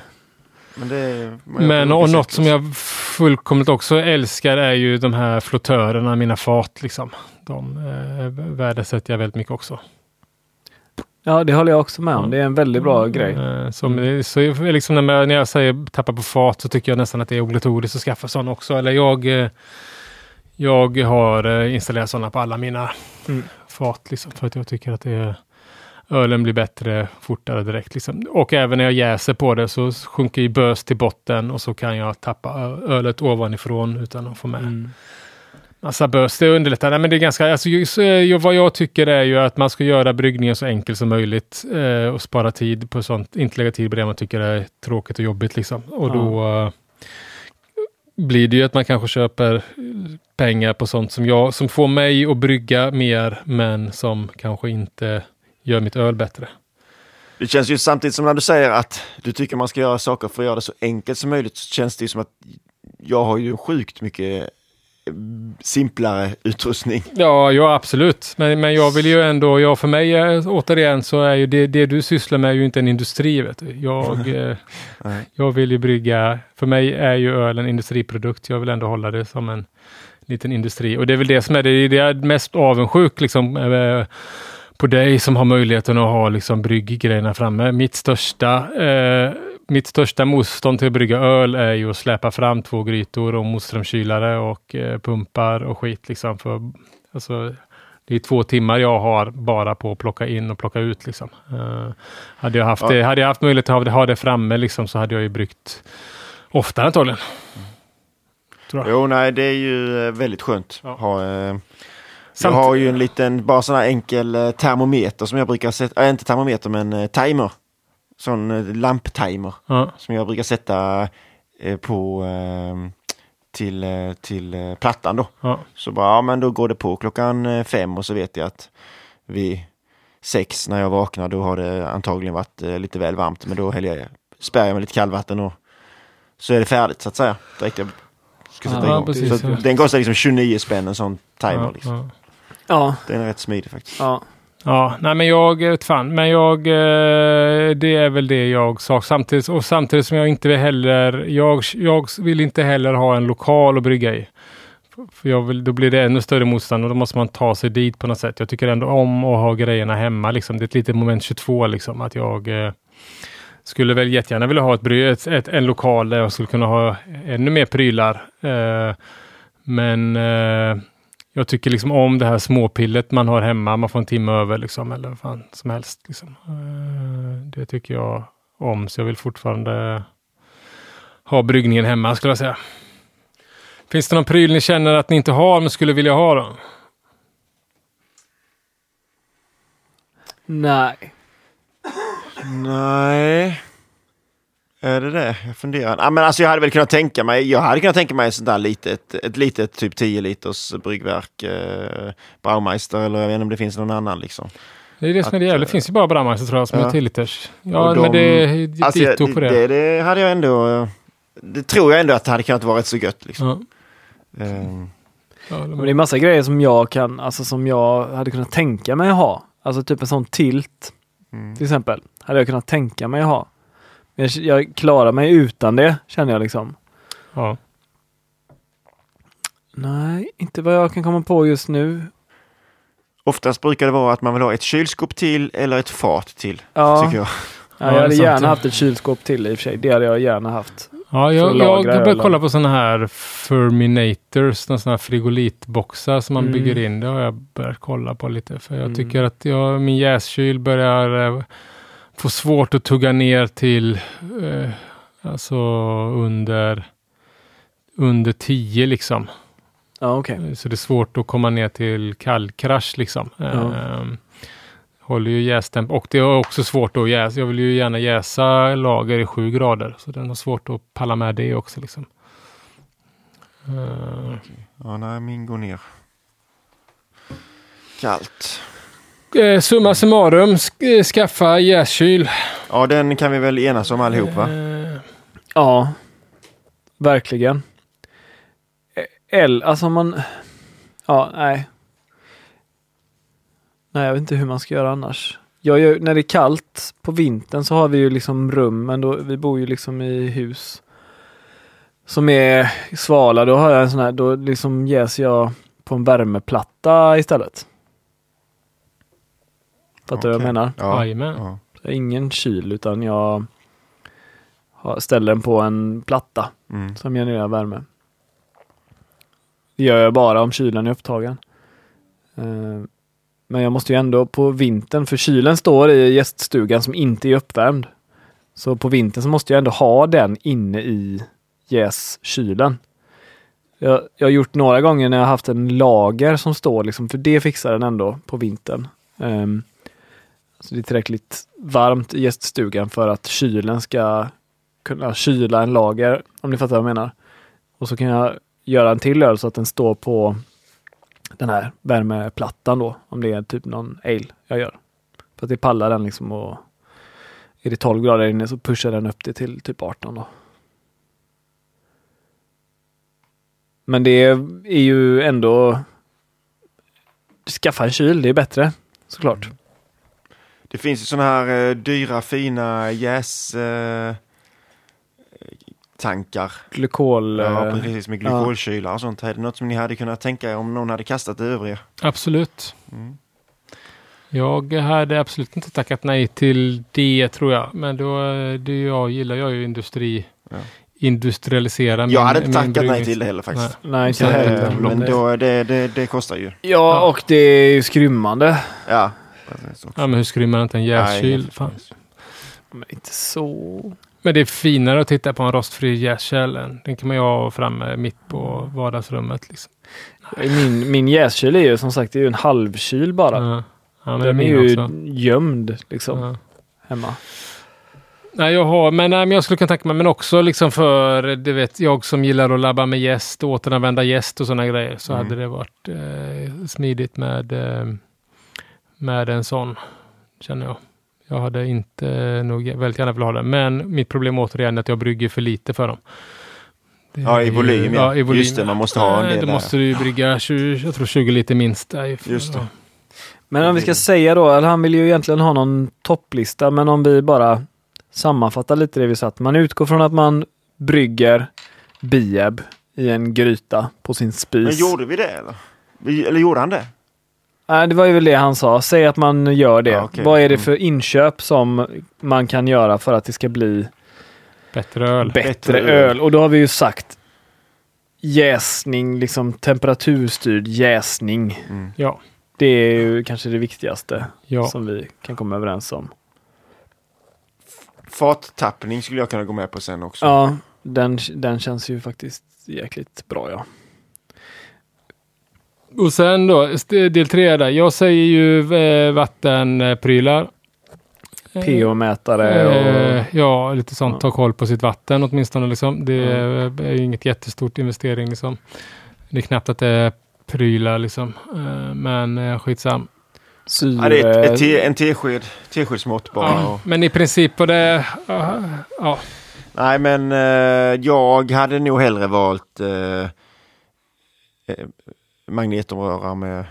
Men, det, Men och något som jag fullkomligt också älskar är ju de här flottörerna, mina fat liksom. De eh, värdesätter jag väldigt mycket också. ja, det håller jag också med om. Det är en väldigt bra grej. Eh, som, så är liksom när, jag, när jag säger tappa på fat så tycker jag nästan att det är obligatoriskt att skaffa sådana också. Eller jag, eh, jag har eh, installerat sådana på alla mina Mm. fat liksom, för att jag tycker att det är ölen blir bättre fortare direkt. Liksom. Och även när jag jäser på det så sjunker ju bös till botten och så kan jag tappa ölet ovanifrån utan att få med Mm. Massa bös. Det underlättar. Nej, men det är ganska, alltså, ju- så, är ju- vad jag tycker är ju att man ska göra bryggningen så enkel som möjligt eh, och spara tid på sånt. Inte lägga tid på det man tycker är tråkigt och jobbigt. Liksom. Och Ja. då eh, blir det ju att man kanske köper pengar på sånt som, jag, som får mig att brygga mer, men som kanske inte gör mitt öl bättre. Det känns ju samtidigt som när du säger att du tycker man ska göra saker för att göra det så enkelt som möjligt så känns det ju som att jag har ju sjukt mycket eh, simplare utrustning. Ja, ja absolut. Men, men jag vill ju ändå, ja för mig eh, återigen så är ju det, det du sysslar med ju inte en industri. Vet du. Jag, [LAUGHS] eh, jag vill ju brygga, för mig är ju öl en industriprodukt. Jag vill ändå hålla det som en liten industri. Och det är väl det som är det, det är mest avundsjuk liksom, eh, på dig som har möjligheten att ha liksom, brygggrejerna framme. Mitt största, eh, mitt största motstånd till att brygga öl är ju att släpa fram två grytor och motströmskylare och eh, pumpar och skit. Liksom, för, alltså, det är två timmar jag har bara på att plocka in och plocka ut. Liksom. Eh, hade, jag haft Ja. det, hade jag haft möjlighet att ha det, framme liksom, så hade jag ju bryggt oftare antagligen. Tror jag. Jo, nej, det är ju eh, väldigt skönt. Ja. Ha, eh, jag har ju en liten, bara sån här enkel eh, termometer som jag brukar sätta, äh, inte termometer men timer. Sån eh, lamptimer Ja. som jag brukar sätta eh, på, eh, till, eh, till plattan då. Ja. Så bara, ja men då går det på klockan fem och så vet jag att vid sex när jag vaknar då har det antagligen varit lite väl varmt. Men då häller jag, spär jag med lite kallvatten och så är det färdigt så att säga. Direkt jag ska sätta Ja, igång. precis, så ja. den kostar liksom 29 spänn en sån timer. Ja, liksom. ja. Ja, Den är rätt smidig faktiskt. ja. Ja, nej men jag vet fan. Men jag, eh, det är väl det jag sa. Samtidigt, och samtidigt som jag inte vill heller, jag, jag vill inte heller ha en lokal att brygga i. För jag vill, då blir det ännu större motstånd och då måste man ta sig dit på något sätt. Jag tycker ändå om att ha grejerna hemma. Liksom. Det är ett litet moment 22 liksom. Att jag eh, skulle väl jättegärna vilja ha ett, ett, ett, en lokal där jag skulle kunna ha ännu mer prylar. Eh, men eh, jag tycker liksom om det här småpillet man har hemma. Man får en timme över liksom, eller vad fan som helst. Liksom. Eh, det tycker jag om, så jag vill fortfarande ha bryggningen hemma skulle jag säga. Finns det någon pryl ni känner att ni inte har men skulle vilja ha då? Nej. Nej. Är det det? Jag funderar. Ah, men alltså jag hade väl kunnat tänka mig, jag hade kunnat tänka mig sånt där litet, ett litet typ 10 liters bryggverk. Eh, Braumeister eller jag vet inte om det finns någon annan liksom. Det är det som är det Att, jävla. Det eh, finns ju bara Brahmeister tror jag som ja. är 10 liters. Ja, de- men det är Alltså, ditto på det. det, det hade jag ändå, det tror jag ändå att det hade kunnat vara rätt så gött liksom. Ja. Eh, Ja, Men det är massa grejer som jag kan, alltså som jag hade kunnat tänka mig att ha. Alltså typ en sån tilt mm. till exempel. Hade jag kunnat tänka mig att ha. Jag, jag klarar mig utan det känner jag liksom. ja. Nej, inte vad jag kan komma på just nu. Oftast brukar det vara att man vill ha ett kylskåp till eller ett fat till. Ja, Tycker jag. ja, Ja, jag hade gärna haft ett kylskåp till i och för sig. Det hade jag gärna haft. Ja, jag, jag börjar kolla på sådana här Ferminators, sådana här frigolitboxar som man Mm. bygger in. Det har jag börjat kolla på lite. För jag Mm. tycker att jag, min jäskyl börjar eh, få svårt att tugga ner till eh, alltså under under 10 liksom. Ja, okej. Så det är svårt att komma ner till kallkrasch liksom. Ja. Ehm, håller ju jästemp och det är också svårt att jäsa. Jag vill ju gärna jäsa lager i 7 grader. Så den har svårt att palla med det också liksom. Ehm, Ja, nej, min går ner. Kallt. Eh, summa summarum, eh, skaffa jäskyl. Ja, den kan vi väl enas om allihop va? Eh, Ja, verkligen. Eller, alltså man... Ja, nej. Nej, jag vet inte hur man ska göra annars. Jag gör, när det är kallt på vintern så har vi ju liksom rum, men då, vi bor ju liksom i hus som är svala. Då har jag en sån här, då liksom jäser jag på en värmeplatta istället. Fattar du vad jag menar? Ja. Ja. Så ingen kyl utan jag har- ställer den på en platta Mm. som genererar värme. Det gör jag bara om kylen är upptagen. Eh, Men jag måste ju ändå på vintern, för kylen står i gäststugan som inte är uppvärmd. Så på vintern så måste jag ändå ha den inne i jäskylen. Jag, jag har gjort några gånger när jag haft en lager som står liksom, för det fixar den ändå på vintern. Um, så det är tillräckligt varmt i gäststugan för att kylen ska kunna kyla en lager, om ni fattar vad jag menar. Och så kan jag göra en till öl så att den står på den här värmeplattan då, om det är typ någon ale jag gör. För att det pallar den liksom och är det 12 grader inne så pushar den upp det till typ 18 då. Men det är ju ändå skaffa en kyl, det är bättre såklart. Det finns ju sådana här eh, dyra fina jäs... Eh, tankar. Glykol... Ja, eh, precis med glykolkylar och sånt. Är det något som ni hade kunnat tänka er om någon hade kastat det övriga? Absolut. Mm. Jag hade absolut inte tackat nej till det tror jag. Men då, det jag gillar jag ju industri, Ja. industrialisera Jag min- hade inte tackat nej till det heller faktiskt. Nej, inte eh, heller. Eh, Men då, det, det, det kostar ju. Ja, och det är ju skrymmande. Ja. Precis också. Ja, men hur skrymmar inte en jäskyl? Men inte så. Men det är finare att titta på en rostfri jäskäl. än- Den kan man ju ha framme mitt på vardagsrummet. Liksom. Min, min jäskyl är ju som sagt det är ju en halvkyl bara. Ja. Ja, Den är min ju också. gömd liksom Ja. hemma. Nej, jag har, men, nej, men jag skulle kunna tänka mig, men också liksom för, du vet, jag som gillar att labba med gäst, återanvända gäst och sådana grejer, så Mm. hade det varit eh, smidigt med, eh, med en sån, känner jag. Jag hade inte nog väldigt gärna velat ha det, men mitt problem återigen är att jag brygger för lite för dem. Ja, i ju- volym, ja. ja. i volym. Just det, man måste ha en Nej, del Då där. måste du ju brygga 20, jag tror 20 liter minst. Nej, Just det. Men om vi ska säga då, eller han vill ju egentligen ha någon topplista, men om vi bara sammanfattar lite det vi satt. Man utgår från att man brygger bieb i en gryta på sin spis. Men gjorde vi det eller? Eller gjorde han det? Nej, det var ju väl det han sa. Säg att man gör det. Ja, okej. Vad är det Mm. för inköp som man kan göra för att det ska bli Bättre öl. bättre, Bättre öl. öl? Och då har vi ju sagt jäsning, liksom temperaturstyrd jäsning. Mm. Ja, Det är ju kanske det viktigaste ja. som vi kan komma överens om. Fattappning skulle jag kunna gå med på sen också. Ja, den, den känns ju faktiskt jäkligt bra ja. Och sen då, del tre där. Jag säger ju eh, vattenprylar. Eh, pH-mätare och... Eh, ja, lite sånt. Ja. Ta koll på sitt vatten åtminstone. Liksom. Det Ja. är ju inget jättestort investering. Liksom. Det är knappt att det är prylar liksom. Eh, men eh, skitsam. syre. Ja, det är ett, ett en tesked, teskedsmått bara. Ja, Och, men i princip på det... ja, ja, nej, men eh, jag hade nog hellre valt eh, eh, magnetomröra med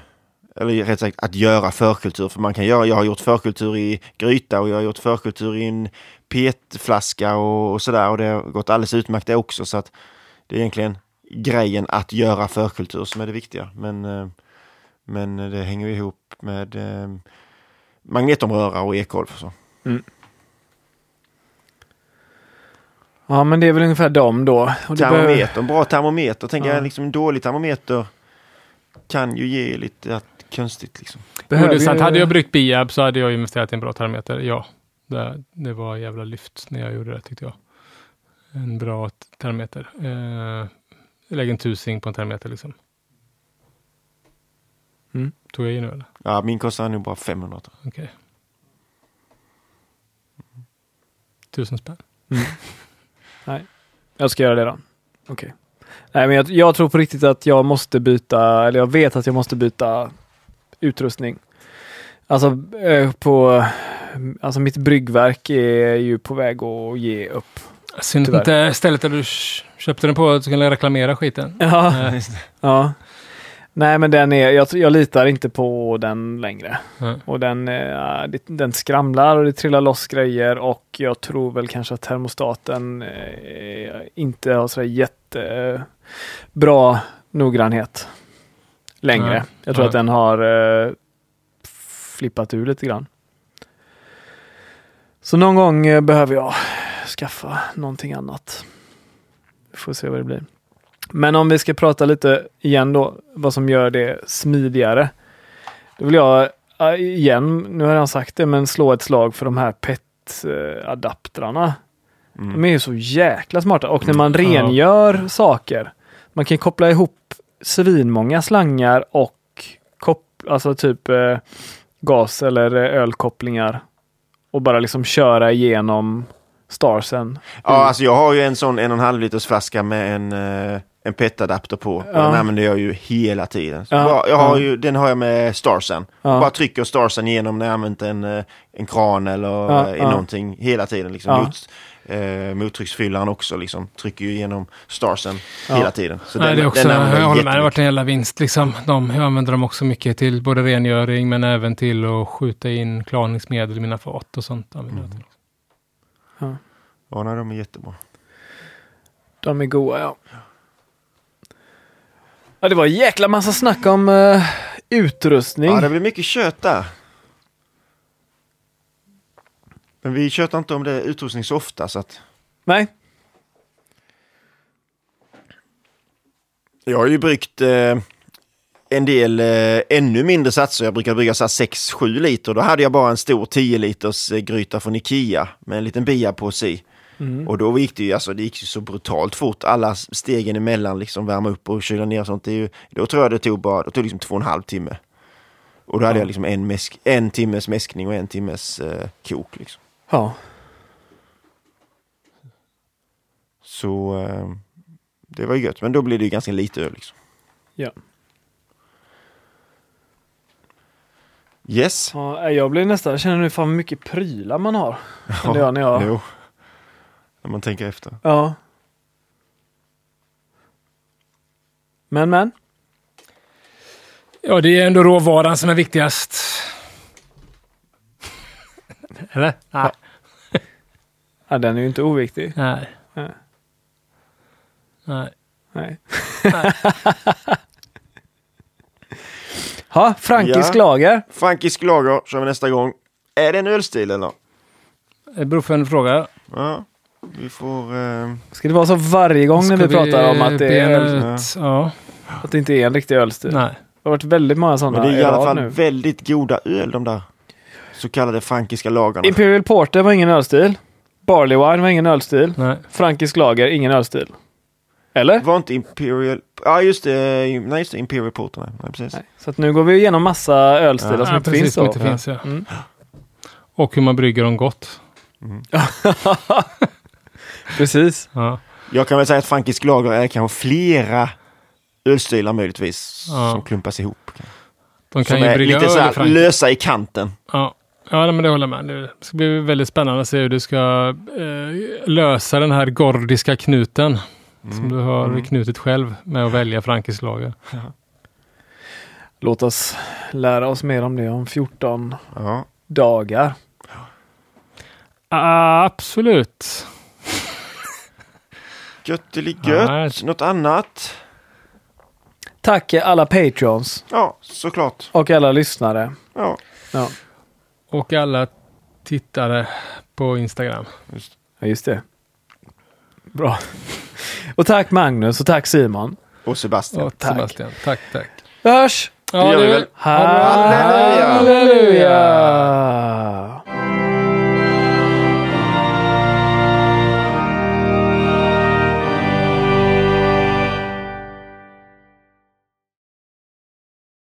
eller rätt sagt att göra förkultur. För man kan göra, jag har gjort förkultur i gryta och jag har gjort förkultur i en petflaska och, och sådär. Och det har gått alldeles utmärkt det också. Så att det är egentligen grejen att göra förkultur som är det viktiga. Men, eh, men det hänger ihop med eh, magnetomröra och ekolv. och Så. Ja, men det är väl ungefär dem då. Och det behöver- Termometer, en bra termometer. Tänker Ja. jag, liksom en dålig termometer kan ju ge lite att, konstigt liksom. Jo, det behöver är sant. Hade jag bryggt Biab så hade jag investerat i en bra termometer. Ja, det, det var jävla lyft när jag gjorde det tyckte jag. En bra termometer. Eh, lägg en tusing på en termometer liksom. Mm. Tog jag i nu eller? Ja, min kostar nog bara 500. tror jag. Okej. Tusen spänn. Jag ska göra det då. Okej. Nej, men jag, jag tror på riktigt att jag måste byta, eller jag vet att jag måste byta utrustning. Alltså eh, på, alltså mitt bryggverk är ju på väg att ge upp. Synd inte stället där du köpte den på att du kunde reklamera skiten. Ja, ja. Nej, men den är, jag, jag litar inte på den längre. Nej. Och den, eh, det- den skramlar och det trillar loss grejer och jag tror väl kanske att termostaten eh, inte har sådär jättebra noggrannhet längre. Nej. Jag tror Nej. att den har eh, flippat ur lite grann. Så någon gång eh, behöver jag skaffa någonting annat. Vi får se vad det blir. Men om vi ska prata lite igen då, vad som gör det smidigare. Då vill jag igen, nu har jag sagt det, men slå ett slag för de här PET-adaptrarna. Mm. De är ju så jäkla smarta och när man Mm. Rengör saker, man kan koppla ihop svinmånga slangar och kop- alltså typ eh, gas eller eh, ölkopplingar och bara liksom köra igenom starsen. Ja, alltså jag har ju en sån en och en halv liters flaska med en, eh, en PET-adapter på. Ja. Den använder jag ju hela tiden. Ja, bara, jag har ja. ju, den har jag med Starsen. Ja. Bara trycker Starsen igenom när jag använt en, eh, en kran eller Ja, eh, ja. någonting hela tiden. Liksom. Ja. Mot, eh, mottrycksfyllaren också liksom. Trycker ju igenom Starsen Ja. hela tiden. Så Nej, det är också, använder jag håller med, det har varit en jävla vinst. Liksom. De, jag använder dem också mycket till både rengöring men även till att skjuta in klarningsmedel i mina fat och sånt. jag till. Ja, nej, de är jättebra. De är goa ja. Ja, det var en jäkla massa snack om eh, utrustning. Ja, det blir mycket kött där. Men vi tjötar inte om det utrustning så ofta så att Nej, Jag har ju bryggt eh, en del eh, ännu mindre satser. Jag brukar brygga så här 6-7 liter. Då hade jag bara en stor 10 liters eh, gryta från Ikea med en liten bia på sig. Mm. Och då gick det ju, alltså, det gick ju så brutalt fort. Alla stegen emellan, liksom värma upp och kyla ner och sånt. Det är ju, då tror jag det tog bara, det tog liksom två och en halv timme. Och då hade Ja. jag liksom en, mäsk, en timmes mäskning och en timmes eh, kok. Liksom. ja. Så eh, det var ju gött. Men då blir det ju ganska lite öl. Liksom. Ja. Yes. Ja, jag blir nästan, jag känner nu fan mycket prylar man har. Kände jag när jag... Jo. När man tänker efter. Ja. Men men. Ja, det är ändå råvaran som är viktigast. [LAUGHS] Eller? Nej. Ja, den är ju inte oviktig. Nej. Nej. Nej. Nej. [LAUGHS] ha, frankisk Ja. lager. Frankisk lager kör vi nästa gång. Är det en ölstil eller? Det beror på en fråga. Ja. Vi får... Eh, Ska det vara så varje gång när Ska vi pratar om att det, är öl, ut? Ja. att det inte är en riktig ölstil? Nej. Det har varit väldigt många sådana men det är i alla fall nu. väldigt goda öl de där så kallade frankiska lagarna. Imperial Porter var ingen ölstil. Barley Wine var ingen ölstil. Nej. Frankisk lager, ingen ölstil. Eller? Var inte Imperial... Ja just det, nej just det, Imperial Porter. Nej, nej precis. Nej. Så att nu går vi igenom massa ölstilar Ja. som Ja, inte precis, finns inte finns, ja. Mm. Och hur man brygger dem gott. [LAUGHS] [LAUGHS] [LAUGHS] Precis. Ja. Jag kan väl säga att frankisk lager är kanske flera ölstilar möjligtvis Ja. som klumpas ihop. De kan Som ju är brygga lite så öl i här Frankrike. lösa i kanten. Ja, ja men det håller jag med. Det ska bli väldigt spännande att se hur du ska eh, lösa den här gordiska knuten. Som du har Mm. knutit själv med att välja frankisk lager. Låt oss lära oss mer om det om 14 Ja. dagar. Absolut. Götteligött. Nej. Något annat? Tack alla patrons Ja, såklart. och alla lyssnare. Ja. Ja, Och alla tittare på Instagram. ja just det. Bra. Och tack Magnus och tack Simon. Och Sebastian. Och tack. Sebastian. Tack, tack. Vi hörs! Ja, gör vi väl. Halleluja. Halleluja!